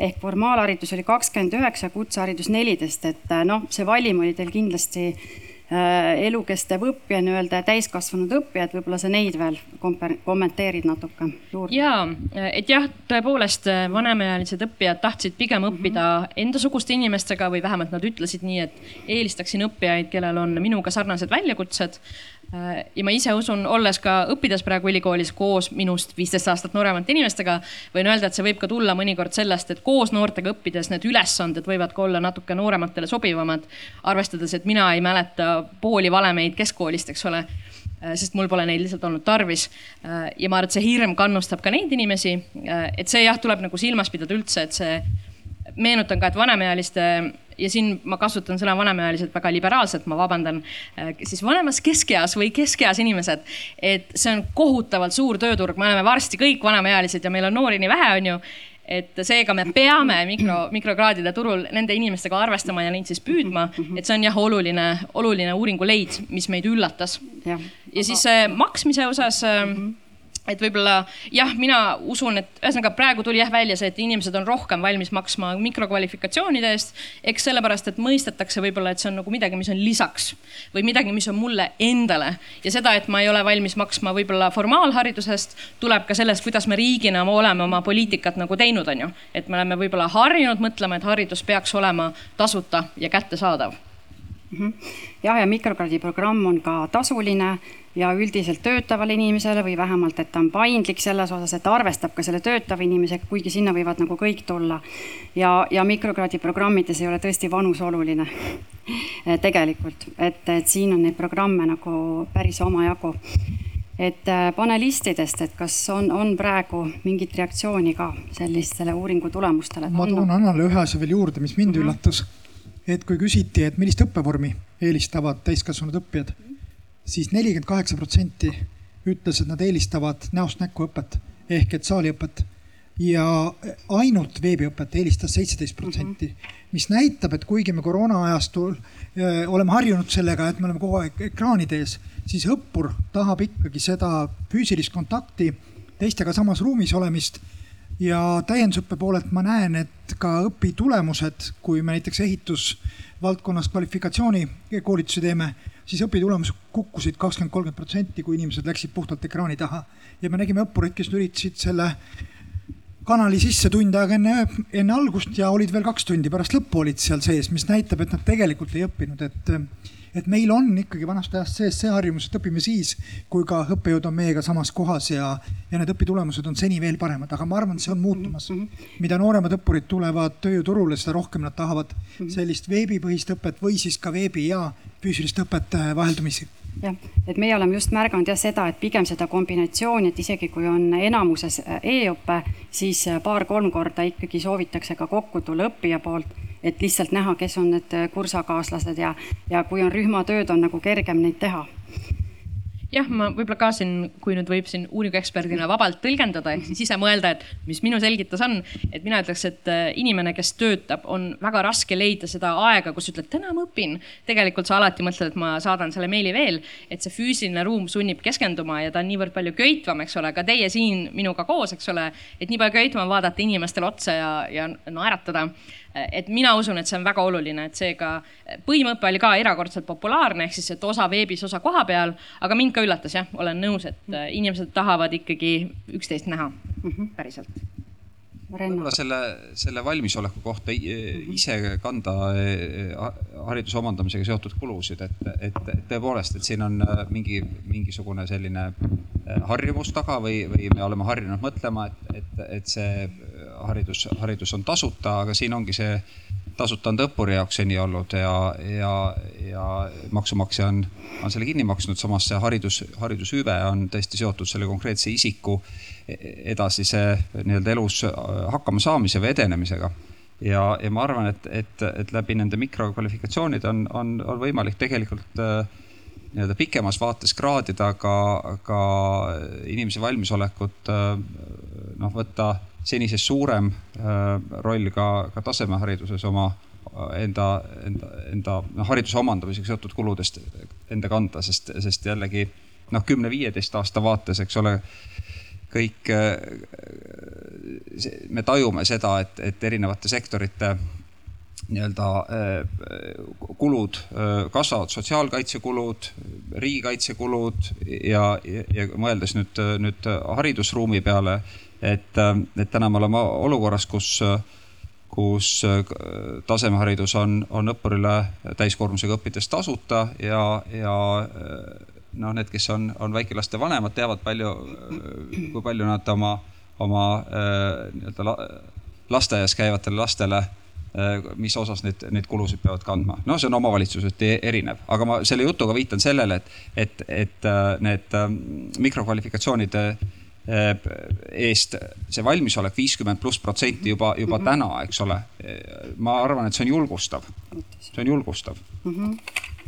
ehk formaalharidus oli kakskümmend üheksa, kutseharidus neliteist, et äh, noh, see valim oli teil kindlasti elukestev õppija nii-öelda ja täiskasvanud õppijad, võib-olla sa neid veel kommenteerid natuke juurde? jaa, et jah, tõepoolest vanemaealised õppijad tahtsid pigem õppida endasuguste inimestega või vähemalt nad ütlesid nii, et eelistaksin õppijaid, kellel on minuga sarnased väljakutsed Äh, ja ma ise usun, olles ka õppides praegu ülikoolis koos minust viisteist aastat nooremate inimestega, võin öelda, et see võib ka tulla mõnikord sellest, et koos noortega õppides need ülesanded võivad ka olla natuke noorematele sobivamad. arvestades, et mina ei mäleta pooli valemeid keskkoolist, eks ole äh, sest mul pole neid lihtsalt olnud tarvis. Äh, ja ma arvan, et see hirm kannustab ka neid inimesi, et see jah, tuleb nagu silmas pidada üldse, et see, meenutan ka, et vanemaealiste ja siin ma kasutan sõna vanemaealised väga liberaalselt, ma vabandan, äh, siis vanemas keskeas või keskeas inimesed. et see on kohutavalt suur tööturg, me oleme varsti kõik vanemaealised ja meil on noori nii vähe, on ju et seega me peame mikro, mikrokraadide turul nende inimestega arvestama ja neid siis püüdma, et see on jah, oluline, oluline uuringu leid, mis meid üllatas. ja, ja siis äh, maksmise osas mm. -hmm et võib-olla jah, mina usun, et ühesõnaga praegu tuli jah välja see, et inimesed on rohkem valmis maksma mikrokvalifikatsioonide eest. eks sellepärast, et mõistetakse võib-olla, et see on nagu midagi, mis on lisaks või midagi, mis on mulle endale ja seda, et ma ei ole valmis maksma võib-olla formaalharidusest, tuleb ka sellest, kuidas me riigina oleme oma poliitikat nagu teinud, on ju. et me oleme võib-olla harjunud mõtlema, et haridus peaks olema tasuta ja kättesaadav. Jah, ja mikrokraadi programm on ka tasuline ja üldiselt töötavale inimesele või vähemalt, et ta on paindlik selles osas, et ta arvestab ka selle töötava inimesega, kuigi sinna võivad nagu kõik tulla. ja, ja mikrokraadi programmides ei ole tõesti vanus oluline [LAUGHS] tegelikult, et, et siin on neid programme nagu päris omajagu et äh, panelistidest, et kas on, on praegu mingit reaktsiooni ka sellistele uuringu tulemustele? ma toon Annale ühe asja veel juurde, mis mind mhm. -huh. üllatas et kui küsiti, et millist õppevormi eelistavad täiskasvanud õppijad siis, siis nelikümmend kaheksa protsenti ütles, et nad eelistavad näost näkku õpet ehk et saaliõpet ja ainult veebiõpet eelistas seitseteist protsenti, mhm. mis näitab, et kuigi me koroona ajastul äh, oleme harjunud sellega, et me oleme kogu aeg ekraanide ees, siis õppur tahab ikkagi seda füüsilist kontakti, teistega samas ruumis olemist ja täiendusõppe poolelt ma näen, et ka õpitulemused, kui me näiteks ehitusvaldkonnas kvalifikatsioonikoolitusi teeme, siis õpitulemused kukkusid kakskümmend, kolmkümmend protsenti, kui inimesed läksid puhtalt ekraani taha. ja me nägime õppureid, kes lülitasid selle kanali sisse tund aega enne, enne algust ja olid veel kaks tundi pärast lõppu olid seal sees, mis näitab, et nad tegelikult ei õppinud, et et meil on ikkagi vanast ajast sees see harjumus, et õpime siis, kui ka õppejõud on meiega samas kohas ja, ja need õpitulemused on seni veel paremad, aga ma arvan, et see on muutumas. Mhm. mida nooremad õppurid tulevad tööjõuturule, seda rohkem nad tahavad mhm. sellist veebipõhist õpet või siis ka veebi ja füüsilist õpet äh, vaheldumisi jah, et meie oleme just märganud jah seda, et pigem seda kombinatsiooni, et isegi kui on enamuses äh, e-õpe, siis äh, paar-kolm korda ikkagi soovitakse ka kokku tulla õppija poolt et lihtsalt näha, kes on need kursakaaslased ja, ja kui on rühmatööd, on nagu kergem neid teha jah, ma võib-olla ka siin, kui nüüd võib siin uuringueksperdina vabalt tõlgendada, ehk siis ise mõelda, et mis minu selgitus on, et mina ütleks, et äh, inimene, kes töötab, on väga raske leida seda aega, kus ütled, täna ma õpin. tegelikult sa alati mõtled, et ma saadan selle meili veel, et see füüsiline ruum sunnib keskenduma ja ta on niivõrd palju köitvam, eks ole, ka teie siin minuga koos, eks ole, et nii palju köitvam vaadata inimestele otsa ja, ja naeratada et mina usun, et see on väga oluline, et seega põimõpe oli ka erakordselt populaarne, ehk siis, et osa veebis, osa koha peal, aga mind ka üllatas jah, olen nõus, et äh, inimesed tahavad ikkagi üksteist näha mm -hmm. päriselt võib-olla selle, selle valmisoleku kohta ise kanda eh, hariduse omandamisega seotud kulusid, et, et tõepoolest, et siin on äh, mingi, mingisugune selline äh, harjumus taga või, või me oleme harjunud mõtlema, et, et, et see haridus, haridus on tasuta, aga siin ongi see tasuta on ta õppuri jaoks seni olnud ja, ja, ja maksumaksja on, on selle kinni maksnud, samas see haridus, haridushüve on tõesti seotud selle konkreetse isiku edasise nii-öelda elus hakkama saamise või edenemisega. ja, ja ma arvan, et, et, et läbi nende mikrokvalifikatsioonide on, on, on võimalik tegelikult äh, nii-öelda pikemas vaates kraadida ka, ka inimese valmisolekut äh, noh, võtta senisest suurem äh, roll ka, ka tasemehariduses oma enda, enda, enda noh, hariduse omandamisega seotud kuludest enda kanda, sest, sest jällegi noh, kümne-viieteist aasta vaates, eks ole kõik, äh, me tajume seda, et, et erinevate sektorite nii-öelda kulud kasvavad, sotsiaalkaitsekulud, riigikaitsekulud ja, ja, ja mõeldes nüüd, nüüd haridusruumi peale, et, et täna me oleme olukorras, kus kus tasemeharidus on, on õppurile täiskoormusega õppides tasuta ja, ja noh, need, kes on, on väikelaste vanemad, teavad palju, kui palju nad oma, oma nii-öelda lasteaias käivatele lastele mis osas neid, neid kulusid peavad kandma. no see on omavalitsuseti erinev, aga ma selle jutuga viitan sellele, et, et, et need mikrokvalifikatsioonide eest see valmisolek viiskümmend pluss protsenti juba, juba mm -hmm. täna, eks ole. ma arvan, et see on julgustav, see on julgustav mm. -hmm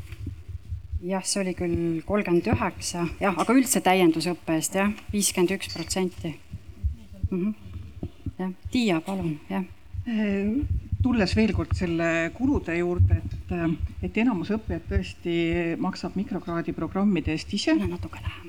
jah, see oli küll kolmkümmend üheksa, jah, aga üldse täiendusõppe eest jah, viiskümmend üks protsenti. Mhm. jah, Tiia, palun, jah tulles veel kord selle kulude juurde, et, et enamus õppijad tõesti maksab mikrokraadi programmide eest ise.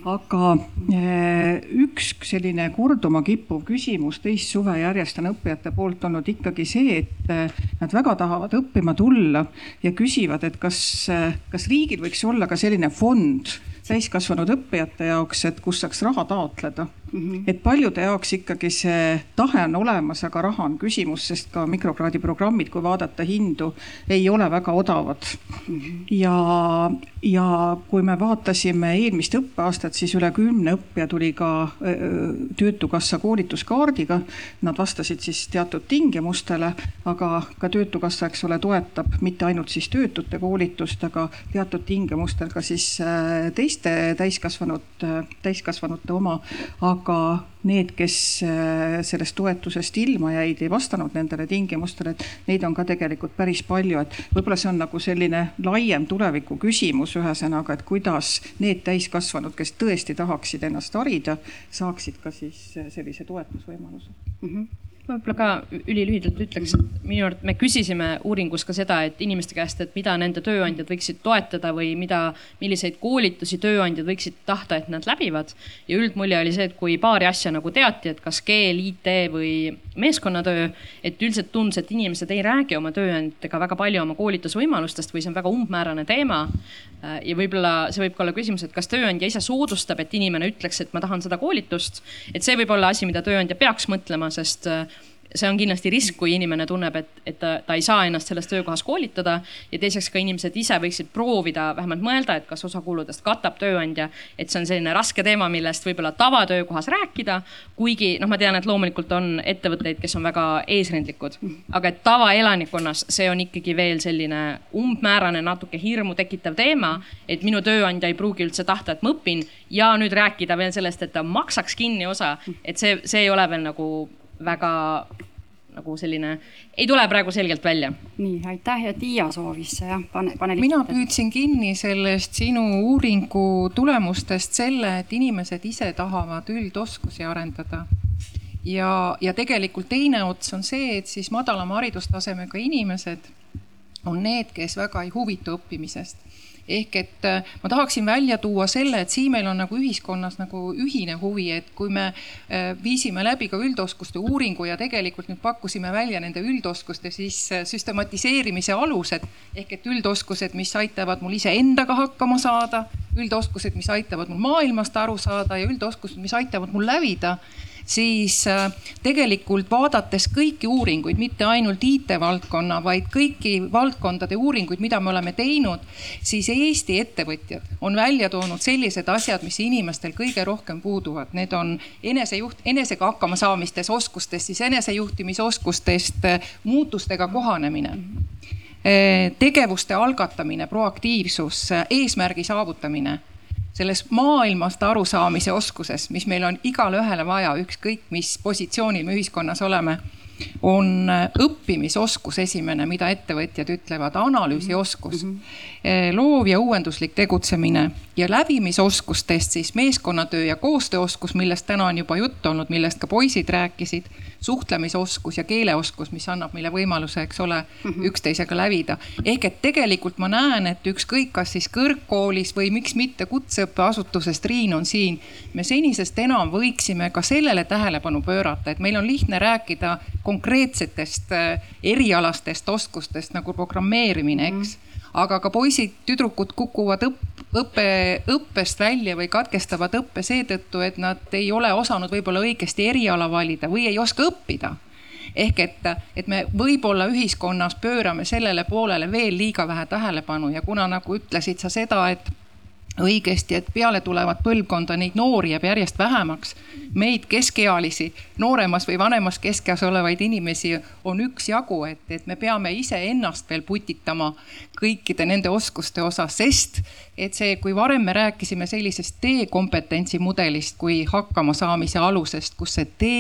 aga eh, üks selline korduma kippuv küsimus teist suve järjest on õppijate poolt olnud ikkagi see, et eh, nad väga tahavad õppima tulla ja küsivad, et kas, eh, kas riigil võiks olla ka selline fond täiskasvanud õppijate jaoks, et kus saaks raha taotleda mm. -hmm. et paljude jaoks ikkagi see tahe on olemas, aga raha on küsimus, sest ka mikrokraadi programmid, kui vaadata hindu, ei ole väga odavad mm. -hmm. ja, ja kui me vaatasime eelmist õppeaastat, siis üle kümne õppija tuli ka Töötukassa koolituskaardiga. Nad vastasid siis teatud tingimustele, aga ka Töötukassa, eks ole, toetab mitte ainult siis töötute koolitust, aga teatud tingimustel ka siis teist teiste täiskasvanud, täiskasvanute oma, aga need, kes äh, sellest toetusest ilma jäid, ei vastanud nendele tingimustele, et neid on ka tegelikult päris palju, et võib-olla see on nagu selline laiem tuleviku küsimus, ühesõnaga, et kuidas need täiskasvanud, kes tõesti tahaksid ennast harida, saaksid ka siis sellise toetusvõimaluse mm. -hmm ma võib-olla ka ülilühidalt ütleks, et minu arvates me küsisime uuringus ka seda, et inimeste käest, et mida nende tööandjad võiksid toetada või mida, milliseid koolitusi tööandjad võiksid tahta, et nad läbivad. ja üldmulje oli see, et kui paari asja nagu teati, et kas keel, IT või meeskonnatöö, et üldiselt tundus, et inimesed ei räägi oma tööandjatega väga palju oma koolitusvõimalustest või see on väga umbmäärane teema. ja võib-olla see võib ka olla küsimus, et kas tööandja ise soodustab, et inimene ütleks, et ma tahan seda koolitust. et see võib olla asi, mida tööandja peaks mõtlema, sest see on kindlasti risk, kui inimene tunneb, et, et ta, ta ei saa ennast selles töökohas koolitada. ja teiseks ka inimesed ise võiksid proovida vähemalt mõelda, et kas osa kuludest katab tööandja. et see on selline raske teema, millest võib-olla tavatöökohas rääkida. kuigi noh, ma tean, et loomulikult on ettevõtteid, kes on väga eesrindlikud, aga et tavaelanikkonnas see on ikkagi veel selline umbmäärane, natuke hirmu tekitav teema. et minu tööandja ei pruugi üldse tahta, et ma õpin ja nüüd rääkida veel sellest, et ta maksaks kinni osa, et see, see ei ole veel nagu väga nagu selline, ei tule praegu selgelt välja. nii, aitäh ja Tiia soovis jah, pane, pane. mina püüdsin kinni sellest sinu uuringu tulemustest selle, et inimesed ise tahavad üldoskusi arendada. ja, ja tegelikult teine ots on see, et siis madalama haridustasemega inimesed on need, kes väga ei huvitu õppimisest ehk et äh, ma tahaksin välja tuua selle, et siin meil on nagu ühiskonnas nagu ühine huvi, et kui me äh, viisime läbi ka üldoskuste uuringu ja tegelikult nüüd pakkusime välja nende üldoskuste siis äh, süstematiseerimise alused. Ehk et üldoskused, mis aitavad mul iseendaga hakkama saada, üldoskused, mis aitavad mul maailmast aru saada ja üldoskused, mis aitavad mul lävida siis äh, tegelikult vaadates kõiki uuringuid, mitte ainult IT-valdkonna, vaid kõiki valdkondade uuringuid, mida me oleme teinud, siis Eesti ettevõtjad on välja toonud sellised asjad, mis inimestel kõige rohkem puuduvad. Need on enesejuht, enesega hakkama saamistes oskustest, siis enesejuhtimisoskustest, äh, muutustega kohanemine äh, tegevuste algatamine, proaktiivsus, eesmärgi saavutamine selles maailmast arusaamise oskuses, mis meil on igale ühele vaja, ükskõik mis positsioonil me ühiskonnas oleme, on õppimisoskus esimene, mida ettevõtjad ütlevad, analüüsioskus mm, -hmm. Loov ja uuenduslik tegutsemine ja läbimisoskustest siis meeskonnatöö ja koostööoskus, millest täna on juba juttu olnud, millest ka poisid rääkisid suhtlemisoskus ja keeleoskus, mis annab meile võimaluse, eks ole mm, -hmm. üksteisega lävida. ehk et tegelikult ma näen, et ükskõik, kas siis kõrgkoolis või miks mitte kutseõppeasutuses, Triin on siin, me senisest enam võiksime ka sellele tähelepanu pöörata, et meil on lihtne rääkida konkreetsetest erialastest oskustest nagu programmeerimine, eks mm aga ka poisid-tüdrukud kukuvad õpp, õppe, õppest välja või katkestavad õppe seetõttu, et nad ei ole osanud võib-olla õigesti eriala valida või ei oska õppida. Ehk et, et me võib-olla ühiskonnas pöörame sellele poolele veel liiga vähe tähelepanu ja kuna nagu ütlesid sa seda, et õigesti, et peale tulevat põlvkonda neid noori jääb järjest vähemaks. meid keskealisi, nooremas või vanemas keskeas olevaid inimesi on üksjagu, et, et me peame iseennast veel putitama kõikide nende oskuste osas, sest et see, kui varem me rääkisime sellisest T-kompetentsi mudelist kui hakkama saamise alusest, kus see T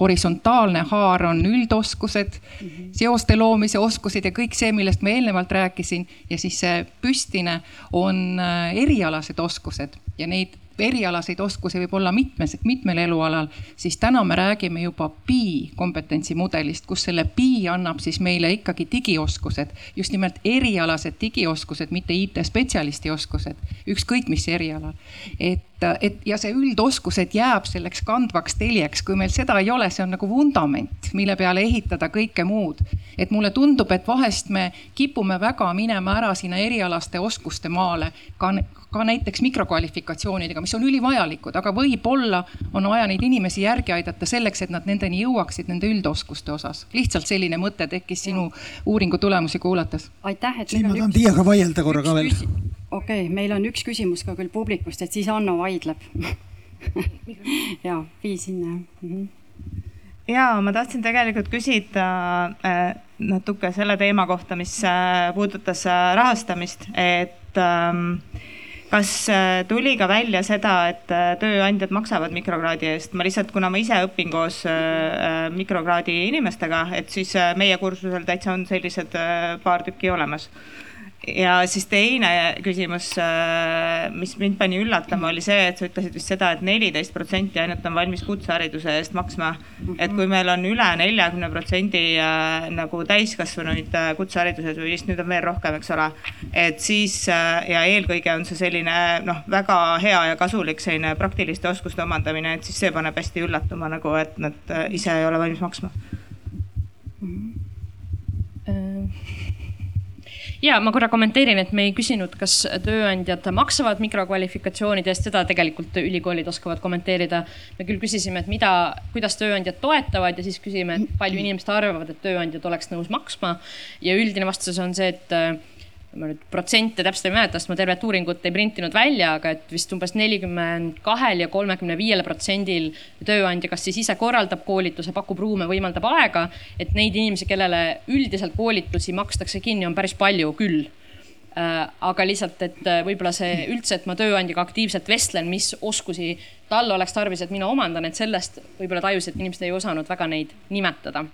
horisontaalne haar on üldoskused mm, -hmm. seoste loomise oskused ja kõik see, millest ma eelnevalt rääkisin. ja siis see püstine on äh, erialased oskused. Ja neid erialaseid oskusi võib olla mitmes, mitmel elualal, siis täna me räägime juba pi kompetentsimudelist, kus selle pi annab siis meile ikkagi digioskused, just nimelt erialased digioskused, mitte IT-spetsialisti oskused, ükskõik mis erialal. et, et ja see üldoskused jääb selleks kandvaks teljeks, kui meil seda ei ole, see on nagu vundament, mille peale ehitada kõike muud. et mulle tundub, et vahest me kipume väga minema ära sinna erialaste oskuste maale ka ka näiteks mikrokvalifikatsioonidega, mis on ülivajalikud, aga võib-olla on vaja neid inimesi järgi aidata selleks, et nad nendeni jõuaksid nende üldoskuste osas. lihtsalt selline mõte tekkis sinu uuringu tulemusi kuulates. aitäh, et. siin ma tahan Tiiaga vaielda korra ka veel. Okei okay,, meil on üks küsimus ka küll publikust, et siis Anno vaidleb ja vii sinna mm. -hmm ja ma tahtsin tegelikult küsida äh, natuke selle teema kohta, mis äh, puudutas äh, rahastamist, et ähm, kas tuli ka välja seda, et tööandjad maksavad mikrokraadi eest? ma lihtsalt, kuna ma ise õpin koos mikrokraadi inimestega, et siis meie kursusel täitsa on sellised paar tükki olemas ja siis teine küsimus, äh, mis mind pani üllatama, oli see, et sa ütlesid vist seda et, et neliteist protsenti ainult on valmis kutsehariduse eest maksma. et kui meil on üle neljakümne protsendi äh, nagu täiskasvanuid äh, kutsehariduses või vist nüüd on veel rohkem, eks ole. et siis ja eelkõige on see selline noh, väga hea ja kasulik selline praktiliste oskuste omandamine, et siis see paneb hästi üllatuma nagu, et nad ise ei ole valmis maksma mm. -hmm ja ma korra kommenteerin, et me ei küsinud, kas tööandjad maksavad mikrokvalifikatsioonide eest, seda tegelikult ülikoolid oskavad kommenteerida. me küll küsisime, et mida, kuidas tööandjad toetavad ja siis küsime, et palju inimesed arvavad, et tööandjad oleks nõus maksma. ja üldine vastus on see, et ma nüüd protsente täpselt ei mäleta, sest ma tervet uuringut ei printinud välja, aga et vist umbes nelikümmend kahel ja kolmekümne viiel protsendil tööandja kas siis ise korraldab koolituse, pakub ruume, võimaldab aega. et neid inimesi, kellele üldiselt koolitusi makstakse kinni, on päris palju küll äh, aga lihtsalt, et äh, võib-olla see üldse, et ma tööandjaga aktiivselt vestlen, mis oskusi tal oleks tarvis, et mina omandan, et sellest võib-olla tajus, et inimesed ei osanud väga neid nimetada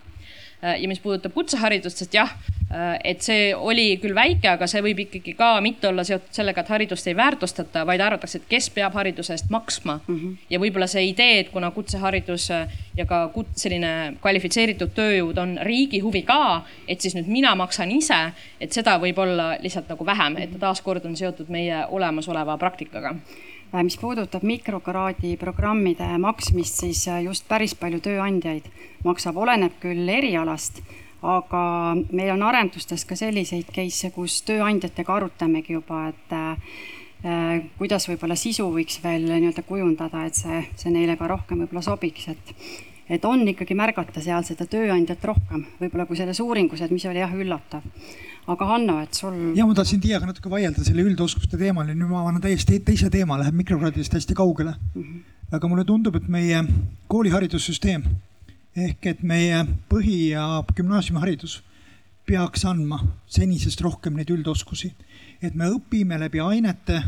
ja mis puudutab kutseharidust, sest jah, äh, et see oli küll väike, aga see võib ikkagi ka mitte olla seotud sellega, et haridust ei väärtustata, vaid arvatakse, et kes peab hariduse eest maksma mm. -hmm. ja võib-olla see idee, et kuna kutseharidus äh, ja ka kut, selline kvalifitseeritud tööjõud on riigi huvi ka, et siis nüüd mina maksan ise, et seda võib olla lihtsalt nagu vähem, et ta taaskord on seotud meie olemasoleva praktikaga Äh, mis puudutab mikrokraadi programmide maksmist, siis äh, just päris palju tööandjaid maksab, oleneb küll erialast, aga meil on arendustes ka selliseid case'e, kus tööandjatega arutamegi juba, et äh, kuidas võib-olla sisu võiks veel nii-öelda kujundada, et see, see neile ka rohkem võib-olla sobiks, et et on ikkagi märgata seal seda tööandjat rohkem, võib-olla kui selles uuringus, et mis oli jah üllatav aga Hanno, et sul. ja ma tahtsin Tiiaga natuke vaielda selle üldoskuste teemal ja nüüd ma avan täiesti teise teema, läheb mikrokraadidest hästi kaugele mm. -hmm. aga mulle tundub, et meie kooliharidussüsteem ehk et meie põhi- ja gümnaasiumiharidus peaks andma senisest rohkem neid üldoskusi, et me õpime läbi ainete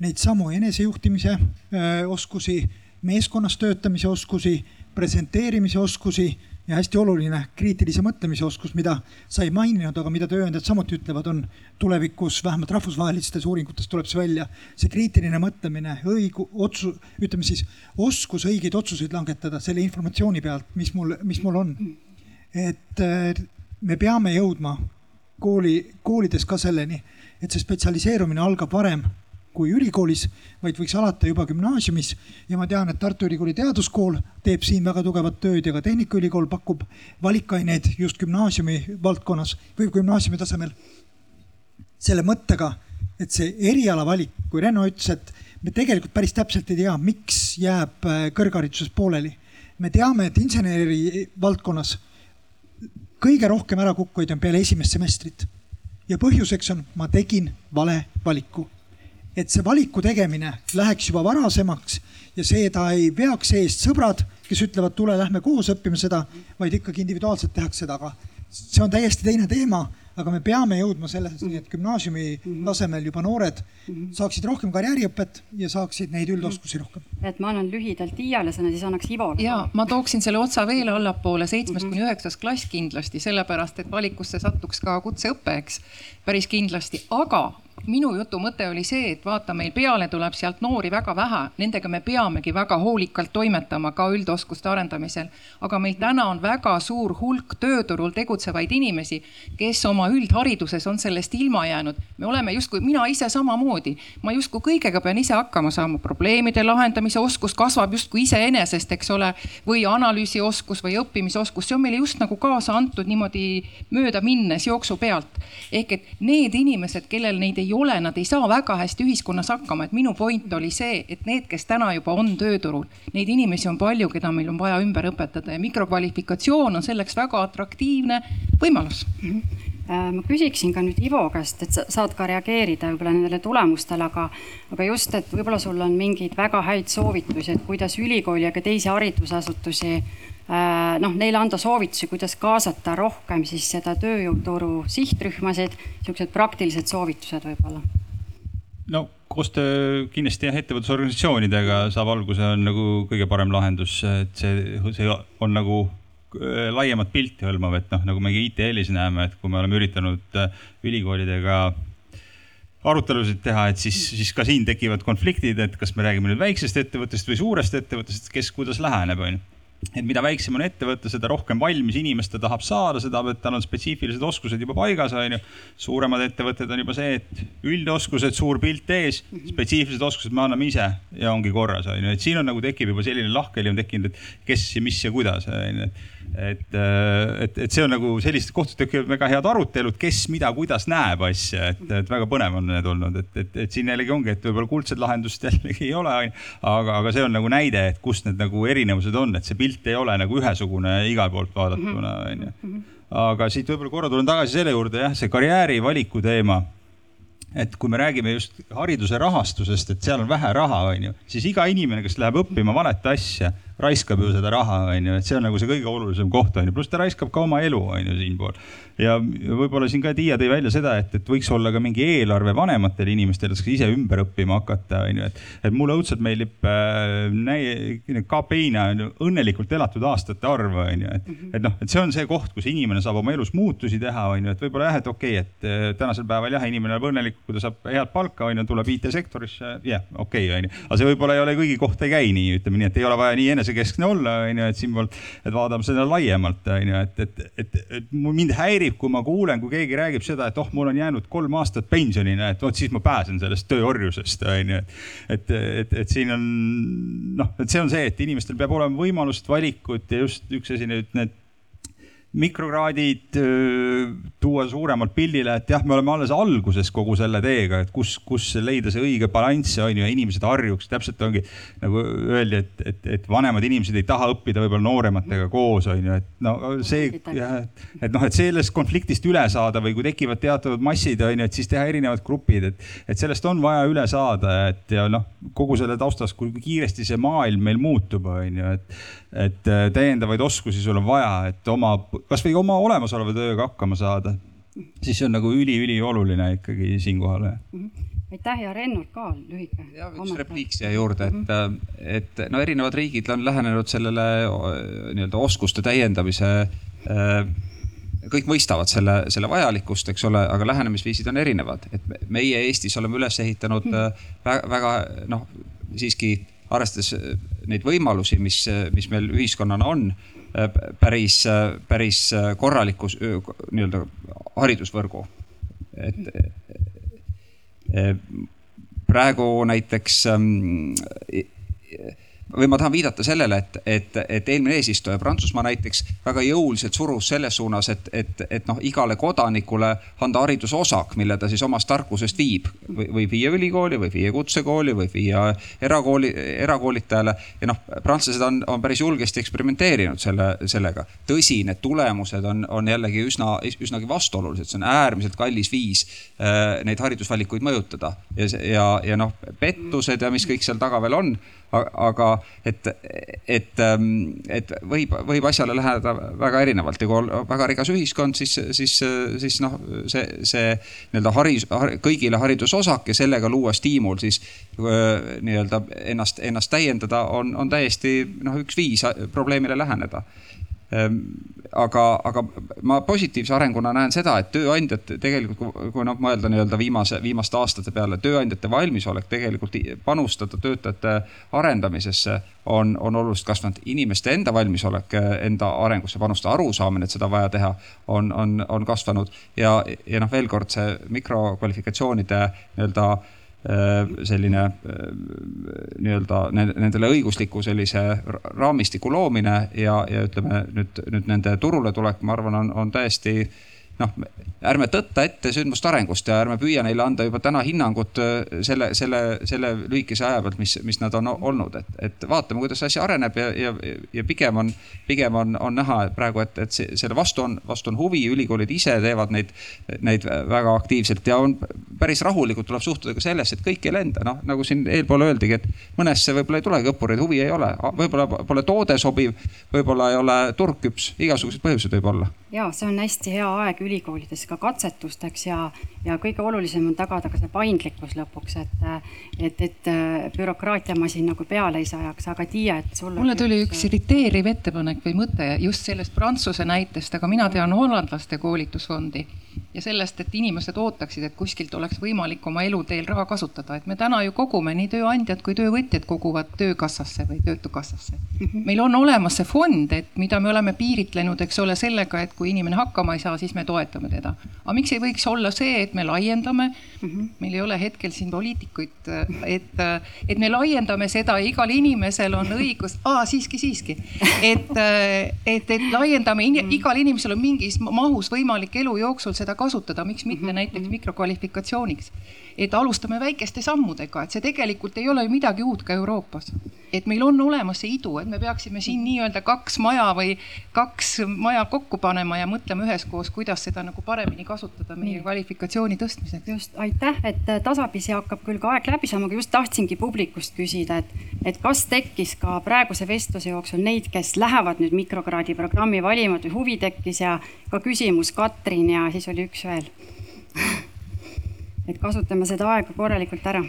neid samu enesejuhtimise öö, oskusi, meeskonnas töötamise oskusi, presenteerimise oskusi ja hästi oluline kriitilise mõtlemise oskus, mida sa ei maininud, aga mida tööandjad samuti ütlevad, on tulevikus vähemalt rahvusvahelistes uuringutes tuleb see välja. see kriitiline mõtlemine, õigu-, otsu-, ütleme siis oskus õigeid otsuseid langetada selle informatsiooni pealt, mis mul, mis mul on. et äh, me peame jõudma kooli, koolides ka selleni, et see spetsialiseerumine algab varem kui ülikoolis, vaid võiks alata juba gümnaasiumis. ja ma tean, et Tartu Ülikooli Teaduskool teeb siin väga tugevat tööd ja ka Tehnikaülikool pakub valikaineid just gümnaasiumi valdkonnas või gümnaasiumi tasemel. selle mõttega, et see erialavalik, kui Renno ütles, et me tegelikult päris täpselt ei tea, miks jääb äh, kõrghariduses pooleli. me teame, et inseneri valdkonnas kõige rohkem ärakukkujaid on peale esimest semestrit. ja põhjuseks on, ma tegin vale valiku et see valiku tegemine läheks juba varasemaks ja see, ta ei veaks eest sõbrad, kes ütlevad, tule, lähme koos õppime seda, vaid ikkagi individuaalselt tehakse seda, aga see on täiesti teine teema aga me peame jõudma selleni, et gümnaasiumi tasemel juba noored saaksid rohkem karjääriõpet ja saaksid neid üldoskusi rohkem. et ma annan lühidalt Tiiale sõna, siis annaks Ivole. ja ma tooksin selle otsa veel allapoole, seitsmes kuni üheksas klass kindlasti, sellepärast et valikusse satuks ka kutseõpe, eks, päris kindlasti, aga minu jutu mõte oli see, et vaata, meil peale tuleb sealt noori väga vähe, nendega me peamegi väga hoolikalt toimetama ka üldoskuste arendamisel. aga meil täna on väga suur hulk tööturul tegutsevaid inimesi, kes oma üldhariduses on sellest ilma jäänud. me oleme justkui, mina ise samamoodi, ma justkui kõigega pean ise hakkama saama, probleemide lahendamise oskus kasvab justkui iseenesest, eks ole, või analüüsioskus või õppimisoskus, see on meile just nagu kaasa antud niimoodi mööda minnes jooksu pealt. ehk et need inimesed, kellel neid ei ei ole, nad ei saa väga hästi ühiskonnas hakkama, et minu point oli see, et need, kes täna juba on tööturul, neid inimesi on palju, keda meil on vaja ümber õpetada. Ja mikrokvalifikatsioon on selleks väga atraktiivne võimalus. Mm. -hmm ma küsiksin ka nüüd Ivo käest, et sa saad ka reageerida võib-olla nendele tulemustele, aga, aga just, et võib-olla sul on mingeid väga häid soovitusi, et kuidas ülikooli ja ka teisi haridusasutusi noh, neile anda soovitusi, kuidas kaasata rohkem siis seda tööjõuturu sihtrühmasid, niisugused praktilised soovitused võib-olla? no koostöö kindlasti jah, ettevõtlusorganisatsioonidega saab alguse, on nagu kõige parem lahendus, et see, see on nagu äh, laiemat pilti hõlmav, et noh, nagu me ITL-is näeme, et kui me oleme üritanud äh, ülikoolidega arutelusid teha, et siis, siis ka siin tekivad konfliktid, et kas me räägime nüüd väiksest ettevõttest või suurest ettevõttest, kes kuidas läheneb, on ju et mida väiksem on ettevõte, seda rohkem valmis inimest ta tahab saada, seda, et tal on spetsiifilised oskused juba paigas, on ju. suuremad ettevõtted on juba see, et üldoskused, suur pilt ees, spetsiifilised oskused me anname ise ja ongi korras, on ju, et siin on nagu tekib juba selline lahkheli on tekkinud, et kes ja mis ja kuidas, on ju, et et, et, et see on nagu sellistes kohtades tekivad väga head arutelud, kes mida, kuidas näeb asja, et, et väga põnev on need olnud, et, et, et siin jällegi ongi, et võib-olla kuldset lahendust [LAUGHS] jällegi ei ole, aga, aga see on nagu näide, et kus need nagu erinevused on, et see pilt ei ole nagu ühesugune igalt poolt vaadatuna, on ju. aga siit võib-olla korra tulen tagasi selle juurde jah, see karjääri valiku teema. Et kui me räägime just hariduse rahastusest, et seal on vähe raha, on ju, siis iga inimene, kes läheb õppima valet asja, raiskab ju seda raha, on ju, et see on nagu see kõige olulisem koht, on ju, pluss ta raiskab ka oma elu, on ju, siinpool. ja võib-olla siin ka Tiia tõi välja seda, et, et võiks olla ka mingi eelarve vanematele inimestele, kes ise ümber õppima hakata, on ju, et. et mulle õudselt meeldib äh, KPI-na on ju õnnelikult elatud aastate arv, on ju, et, et noh, et see on see koht, kus inimene saab oma elus muutusi teha, on ju, et võib-olla jah, et okei okay,, et äh, tänasel päeval jah, inimene on õnnelik, kui ta saab head palka, on ju, tuleb IT-sektorisse, jah, okei okay,, on ju. aga see võib-olla ei ole kõigi kohta ei käi nii, ütleme nii, et ei ole vaja nii enese enesekeskne olla, on ju, et siinpool, et vaatame seda laiemalt, on ju, et, et, et, et mind häirib, kui ma kuulen, kui keegi räägib seda, et oh, mul on jäänud kolm aastat pensionile, et vot siis ma pääsen sellest tööorjusest, on ju. et, et, et siin on noh, et see on see, et inimestel peab olema võimalust, valikut ja just üks asi nüüd need mikrokraadid tuua suuremalt pildile, et jah, me oleme alles alguses kogu selle teega, et kus, kus leida see õige balanss on ju, inimesed harjuks, täpselt ongi nagu öeldi, et, et, et vanemad inimesed ei taha õppida võib-olla noorematega koos on ju, et no see et noh, et sellest konfliktist üle saada või kui tekivad teatavad massid on ju, et siis teha erinevad grupid, et, et sellest on vaja üle saada, et ja noh, kogu selle taustas, kui kiiresti see maailm meil muutub, on ju, et, et täiendavaid oskusi sul on vaja, et oma kasvõi oma olemasoleva tööga hakkama saada, siis see on nagu üliülioluline ikkagi siinkohal mm. -hmm aitäh ja Rennult ka lühike. ja üks repliik siia juurde, et, mhm. et no erinevad riigid on lähenenud sellele nii-öelda oskuste täiendamise kõik mõistavad selle, selle vajalikkust, eks ole, aga lähenemisviisid on erinevad, et meie Eestis oleme üles ehitanud mhm. väga, väga noh, siiski arvestades neid võimalusi, mis, mis meil ühiskonnana on Äh, päris, äh, päris äh, korraliku nii-öelda haridusvõrgu. et praegu näiteks ähm, või ma tahan viidata sellele, et, et, et eelmine eesistuja Prantsusmaa näiteks väga jõuliselt surus selles suunas, et, et, et noh, igale kodanikule anda haridusosak, mille ta siis omast tarkusest viib. võib viia ülikooli, võib viia kutsekooli, võib viia erakooli, erakoolitajale. ja noh, prantslased on, on päris julgesti eksperimenteerinud selle, sellega. tõsi, need tulemused on, on jällegi üsna, üsnagi vastuolulised, see on äärmiselt kallis viis äh, neid haridusvalikuid mõjutada. ja, ja, ja noh, pettused ja mis kõik seal taga veel on aga et, et, ähm, et võib, võib asjale läheneda väga erinevalt ja kui on väga rikas ühiskond, siis, siis, siis noh, see, see nii-öelda haridus, kõigile haridusosak ja sellega luua stiimul siis nii-öelda ennast, ennast täiendada on, on täiesti noh, üks viis probleemile läheneda aga, aga ma positiivse arenguna näen seda, et tööandjad tegelikult, kui noh mõelda nii-öelda viimase, viimaste aastate peale, tööandjate valmisolek tegelikult panustada töötajate arendamisesse on, on oluliselt kasvanud. inimeste enda valmisolek eh, enda arengusse panustada, arusaamine, et seda vaja teha, on, on, on kasvanud ja, ja noh, veel kord see mikrokvalifikatsioonide nii-öelda selline äh, nii-öelda nendele õigusliku sellise raamistiku loomine ja, ja ütleme nüüd, nüüd nende turule tulek, ma arvan, on, on täiesti noh, ärme tõtta ette sündmuste arengust ja ärme püüa neile anda juba täna hinnangut äh, selle, selle, selle lühikese aja pealt, mis, mis nad on olnud, et, et vaatame, kuidas asi areneb ja, ja, ja pigem on, pigem on, on näha praegu, et, et selle vastu on, vastu on huvi, ülikoolid ise teevad neid, neid väga aktiivselt ja on päris rahulikult tuleb suhtuda ka sellesse, et kõik ei lenda, noh nagu siin eelpool öeldigi, et mõnesse võib-olla ei tulegi õppureid, huvi ei ole, võib-olla pole toode sobiv, võib-olla ei ole turg küps, igasuguseid põhjuseid võib olla. ja see on hästi hea aeg ülikoolides ka katsetusteks ja, ja kõige olulisem on tagada ka see paindlikkus lõpuks, et, et, et bürokraatiamasin nagu peale ei sajaks, aga Tiia, et sul. mulle tuli üks irriteeriv ettepanek või mõte just sellest Prantsuse näitest, aga mina tean hollandlaste koolitusfondi ja sellest, et inimesed ootaksid, et kuskilt oleks võimalik oma eluteel raha kasutada, et me täna ju kogume, nii tööandjad kui töövõtjad koguvad töökassasse või töötukassasse. -hmm. meil on olemas see fond, et mida me oleme piiritlenud, eks ole, sellega, et kui inimene hakkama ei saa, siis me toetame teda. aga miks ei võiks olla see, et me laiendame mm, -hmm. meil ei ole hetkel siin poliitikuid, et, et me laiendame seda ja igal inimesel on õigus, aa siiski, siiski, et, et, et laiendame, mhm. igal inimesel on mingis mahus võimalik elu jooksul seda kasutada, miks mitte mm -hmm. näiteks mikrokvalifikatsiooniks. Et alustame väikeste sammudega, et see tegelikult ei ole ju midagi uut ka Euroopas. et meil on olemas see idu, et me peaksime siin nii-öelda kaks maja või kaks maja kokku panema ja mõtlema üheskoos, kuidas seda nagu paremini kasutada meie Nii. kvalifikatsiooni tõstmiseks. just, aitäh, et äh, tasapisi hakkab küll ka aeg läbi saama, aga just tahtsingi publikust küsida, et, et kas tekkis ka praeguse vestluse jooksul neid, kes lähevad nüüd mikrokraadi programmi valima või huvi tekkis ja ka küsimus Katrin ja siis oli üks veel [LAUGHS] et kasutame seda aega korralikult ära.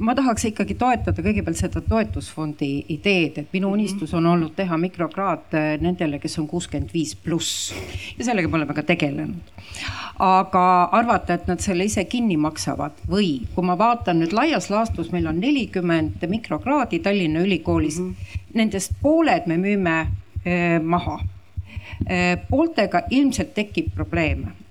Ma tahaks ikkagi toetada kõigepealt seda toetusfondi ideed, et minu unistus on olnud teha mikrokraad e, nendele, kes on kuuskümmend viis pluss ja sellega me oleme ka tegelenud. aga arvata, et nad selle ise kinni maksavad või kui ma vaatan nüüd laias laastus, meil on nelikümmend mikrokraadi Tallinna Ülikoolis mm, -hmm. nendest pooled me müüme eh, maha pooltega ilmselt tekib probleeme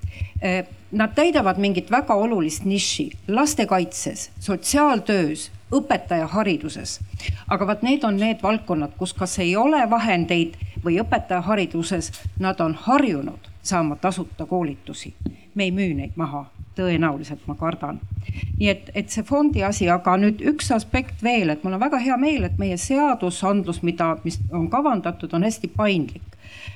nad täidavad mingit väga olulist niši lastekaitses, sotsiaaltöös, õpetajahariduses. aga vot need on need valdkonnad, kus kas ei ole vahendeid või õpetajahariduses nad on harjunud saama tasuta koolitusi. me ei müü neid maha, tõenäoliselt ma kardan. nii et, et see fondi asi, aga nüüd üks aspekt veel, et mul on väga hea meel, et meie seadusandlus, mida, mis on kavandatud, on hästi paindlik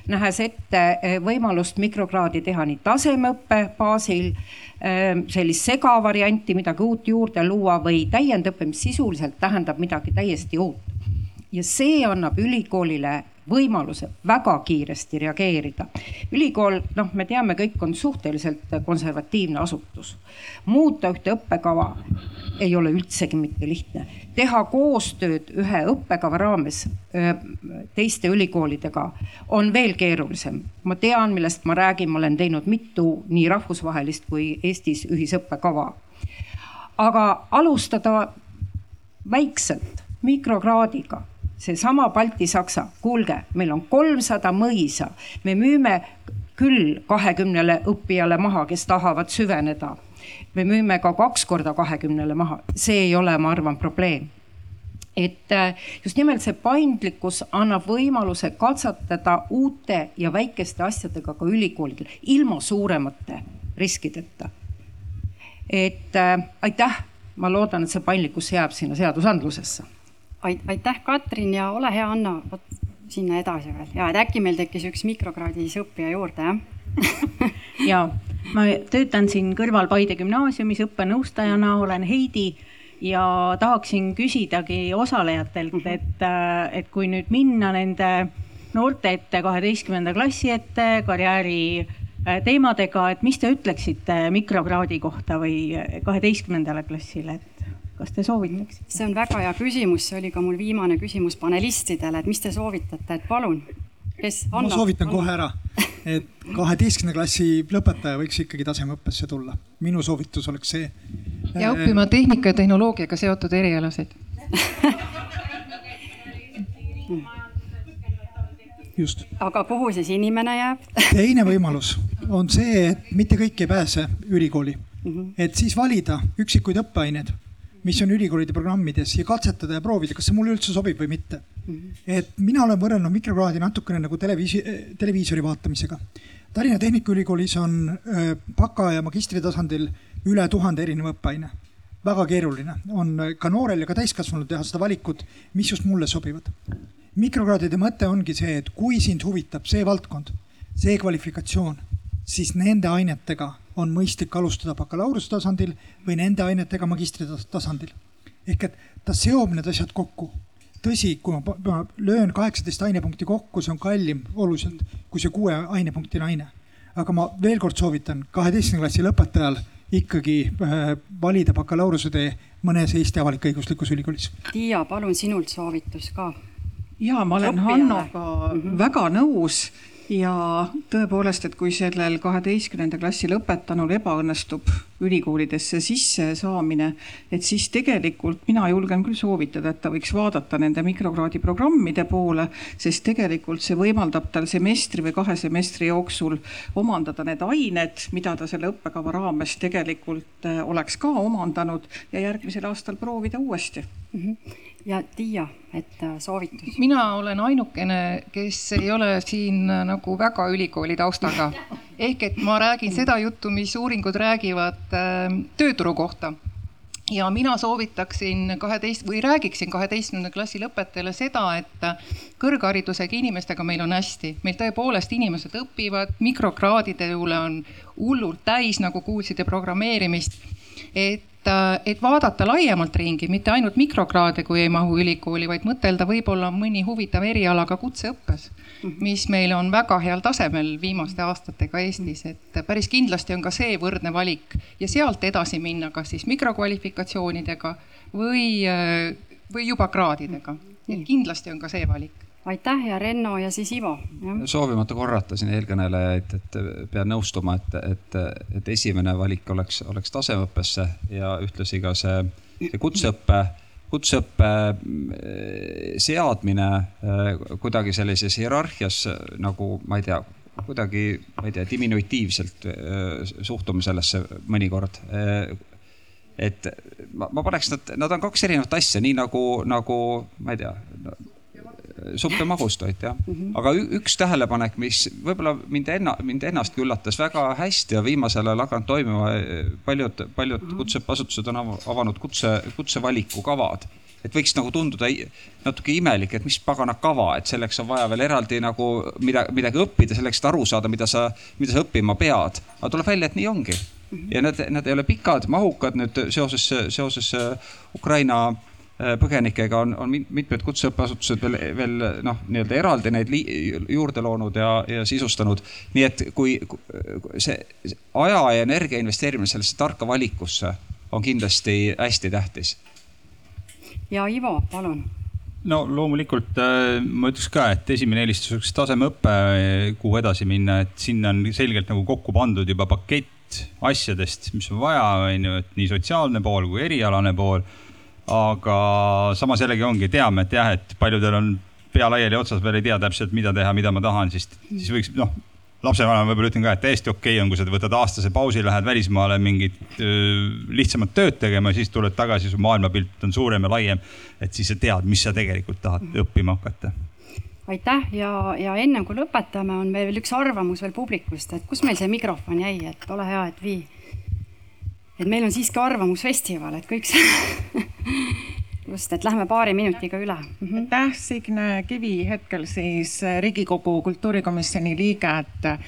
nähes ette eh, võimalust mikrokraadi teha nii tasemeõppe baasil, eh, sellist segavarianti, midagi uut juurde luua või täiendõppe, mis sisuliselt tähendab midagi täiesti uut. ja see annab ülikoolile võimaluse väga kiiresti reageerida. ülikool, noh, me teame, kõik on suhteliselt konservatiivne asutus. muuta ühte õppekava ei ole üldsegi mitte lihtne. teha koostööd ühe õppekava raames teiste ülikoolidega on veel keerulisem. ma tean, millest ma räägin, ma olen teinud mitu nii rahvusvahelist kui Eestis ühisõppekava. aga alustada väikselt, mikrokraadiga seesama Balti-Saksa, kuulge, meil on kolmsada mõisa, me müüme küll kahekümnele õppijale maha, kes tahavad süveneda. Me müüme ka kaks korda kahekümnele maha, see ei ole, ma arvan, probleem. Et äh, just nimelt see paindlikkus annab võimaluse katsetada uute ja väikeste asjadega ka ülikoolidel ilma suuremate riskideta. et äh, aitäh, ma loodan, et see paindlikkus jääb sinna seadusandlusesse. Aitäh, Katrin ja ole hea, Anna, vot sinna edasi veel. Ja et äkki meil tekkis üks mikrokraadis õppija juurde, jah? [LAUGHS] Ja ma töötan siin kõrval Paide gümnaasiumis õppenõustajana, olen Heidi ja tahaksin küsidagi osalejatelt, Mhm. et, äh, et kui nüüd minna nende noorte ette, kaheteistkümnenda klassi ette karjääri äh, teemadega, et mis te ütleksite mikrokraadi kohta või kaheteistkümnendale klassile, et kas te soovitaksite? see on väga hea küsimus, see oli ka mul viimane küsimus panelistidele, et mis te soovitate, et palun, kes? ma soovitan kohe ära, et kaheteistkümnenda klassi lõpetaja võiks ikkagi tasemeõppesse tulla. minu soovitus oleks see. ja õppima tehnika ja tehnoloogiaga seotud erialasid just. aga kuhu siis inimene jääb teine võimalus on see, et mitte kõik ei pääse ülikooli mm. -hmm. et siis valida üksikuid õppeaineid, mis on ülikoolide programmides ja katsetada ja proovida, kas see mulle üldse sobib või mitte. -hmm. et mina olen võrrelnud mikrokraadi natukene nagu televiisi, televiisori vaatamisega. Tallinna Tehnikaülikoolis on baka ja magistri tasandil üle tuhande erineva õppeaine. väga keeruline on ka noorel ja ka täiskasvanul teha seda valikut, mis just mulle sobivad mikrokraadide mõte ongi see, et kui sind huvitab see valdkond, see kvalifikatsioon, siis nende ainetega on mõistlik alustada bakalaureuse tasandil või nende ainetega magistri tasandil. ehk et ta seob need asjad kokku. tõsi, kui ma, ma löön kaheksateist ainepunkti kokku, see on kallim oluliselt kui see kuue ainepunkti aine. aga ma veel kord soovitan kaheteistkümnenda klassi lõpetajal ikkagi äh, valida bakalaureuse tee mõnes Eesti avalik-õiguslikus ülikoolis. Tiia, palun sinult soovitus ka ja ma olen. Hannoga mm. -hmm. väga nõus ja tõepoolest, et kui sellel kaheteistkümnenda klassi lõpetanul ebaõnnestub ülikoolidesse sissesaamine, et siis tegelikult mina julgen küll soovitada, et ta võiks vaadata nende mikrokraadi programmide poole, sest tegelikult see võimaldab tal semestri või kahe semestri jooksul omandada need ained, mida ta selle õppekava raames tegelikult eh, oleks ka omandanud ja järgmisel aastal proovida uuesti mm. -hmm ja Tiia, et äh, soovitus? mina olen ainukene, kes ei ole siin nagu väga ülikooli taustaga. ehk et ma räägin seda juttu, mis uuringud räägivad äh, tööturu kohta. ja mina soovitaksin kaheteist või räägiksin kaheteistkümnenda klassi lõpetajale seda, et kõrgharidusega inimestega meil on hästi, meil tõepoolest inimesed õpivad, mikrokraadide üle on hullult täis, nagu kuulsite, programmeerimist et et vaadata laiemalt ringi, mitte ainult mikrokraade, kui ei mahu ülikooli, vaid mõtelda võib-olla mõni huvitav eriala ka kutseõppes, mis meil on väga heal tasemel viimaste aastatega Eestis, et päris kindlasti on ka see võrdne valik ja sealt edasi minna, kas siis mikrokvalifikatsioonidega või, või juba kraadidega. et kindlasti on ka see valik aitäh ja Renno ja siis Ivo. soovimata korrata siin eelkõnelejaid, et pean nõustuma, et, et, et esimene valik oleks, oleks tasemeõppesse ja ühtlasi ka see, see kutseõppe, kutseõppe seadmine kuidagi sellises hierarhias nagu ma ei tea, kuidagi, ma ei tea, diminutiivselt suhtume sellesse mõnikord et ma, ma paneks nad, nad on kaks erinevat asja, nii nagu, nagu ma ei tea no, supp ja magustoit jah mm. -hmm. aga üks tähelepanek, mis võib-olla mind enna, mind ennastki üllatas väga hästi ja viimasel ajal hakanud toimima, paljud, paljud mm -hmm. kutseõppeasutused on avanud kutse, kutsevaliku kavad et võiks nagu tunduda natuke imelik, et mis pagana kava, et selleks on vaja veel eraldi nagu mida, midagi õppida, selleks, et aru saada, mida sa, mida sa õppima pead. aga tuleb välja, et nii ongi. ja need, need ei ole pikad, mahukad nüüd seoses, seoses Ukraina põgenikega on, on mitmed kutseõppeasutused veel, veel noh, nii-öelda eraldi neid juurde loonud ja, ja sisustanud. nii et kui see aja ja energia investeerimine sellesse tarka valikusse on kindlasti hästi tähtis. ja Ivo, palun no loomulikult ma ütleks ka, et esimene eelistus oleks tasemeõpe, kuhu edasi minna, et sinna on selgelt nagu kokku pandud juba pakett asjadest, mis on vaja, on ju, et nii sotsiaalne pool kui erialane pool. Aga samas jällegi ongi, teame, et jah, et paljudel on pea laiali otsas veel ei tea täpselt, mida teha, mida ma tahan, siis, siis võiks noh, lapsevanem võib-olla ütlen ka, et täiesti okei okay on, kui sa võtad aastase pausi, lähed välismaale mingit lihtsamat tööd tegema, siis tuled tagasi, su maailmapilt on suurem ja laiem. et siis sa tead, mis sa tegelikult tahad õppima hakata. aitäh ja, ja ennem kui lõpetame, on meil veel üks arvamus veel publikust, et kus meil see mikrofon jäi, et ole hea, et vii. Et meil on siiski arvamusfestival, et kõik see [LAUGHS] just, et lähme paari minutiga üle mm. -hmm. aitäh, Signe Kivi, hetkel siis äh, Riigikogu kultuurikomisjoni liige, et äh,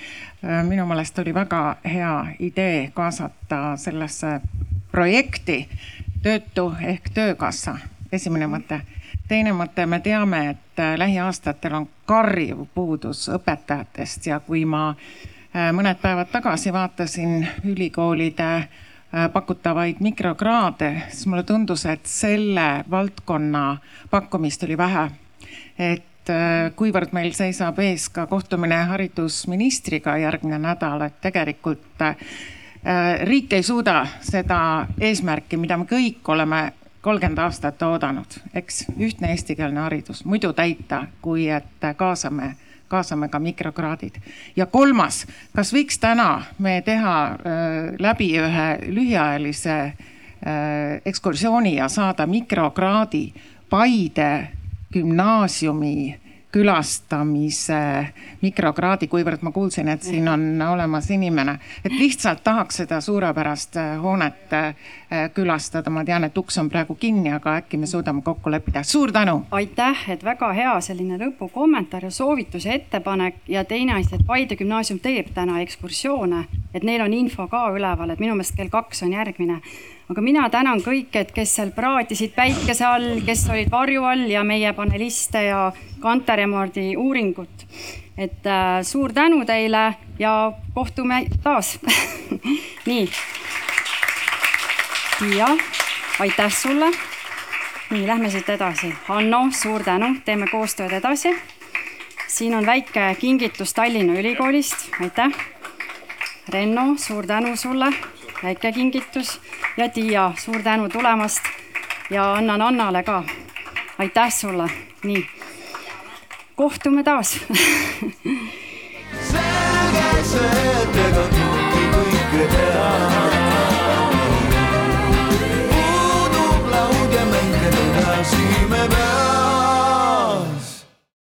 minu meelest oli väga hea idee kaasata sellesse projekti töötu ehk töökassa, esimene mõte. teine mõte, me teame, et äh, lähiaastatel on karjuv puudus õpetajatest ja kui ma mõned päevad tagasi vaatasin ülikoolide pakutavaid mikrokraade, siis mulle tundus, et selle valdkonna pakkumist oli vähe. et äh, kuivõrd meil seisab ees ka kohtumine haridusministriga järgmine nädal, et tegelikult äh, riik ei suuda seda eesmärki, mida me kõik oleme kolmkümmend aastat oodanud, eks, ühtne eestikeelne haridus, muidu täita, kui et kaasame kaasame ka mikrokraadid. ja kolmas, kas võiks täna me teha äh, läbi ühe lühiajalise äh, ekskursiooni ja saada mikrokraadi Paide gümnaasiumi külastamise mikrokraadi, kuivõrd ma kuulsin, et siin on olemas inimene, et lihtsalt tahaks seda suurepärast äh, hoonet äh, külastada. ma tean, et uks on praegu kinni, aga äkki me suudame kokku leppida. suur tänu. aitäh, et väga hea selline lõpukommentaar ja soovitus ja ettepanek ja teine asi, et Paide gümnaasium teeb täna ekskursioone, et neil on info ka üleval, et minu meelest kell kaks on järgmine aga mina tänan kõiki, et kes seal praadisid päikese all, kes olid varju all ja meie paneliste ja Kanteremordi uuringut. et äh, suur tänu teile ja kohtume taas [LAUGHS] nii. ja aitäh sulle. nii, lähme siit edasi. Hanno, suur tänu, teeme koostööd edasi. siin on väike kingitus Tallinna Ülikoolist, aitäh. Renno, suur tänu sulle väike kingitus ja Tiia, suur tänu tulemast ja annan Annale ka. aitäh sulle, nii. kohtume taas selge see, et ega kõike kõike teha. puudub laud ja mängida edasi me peame.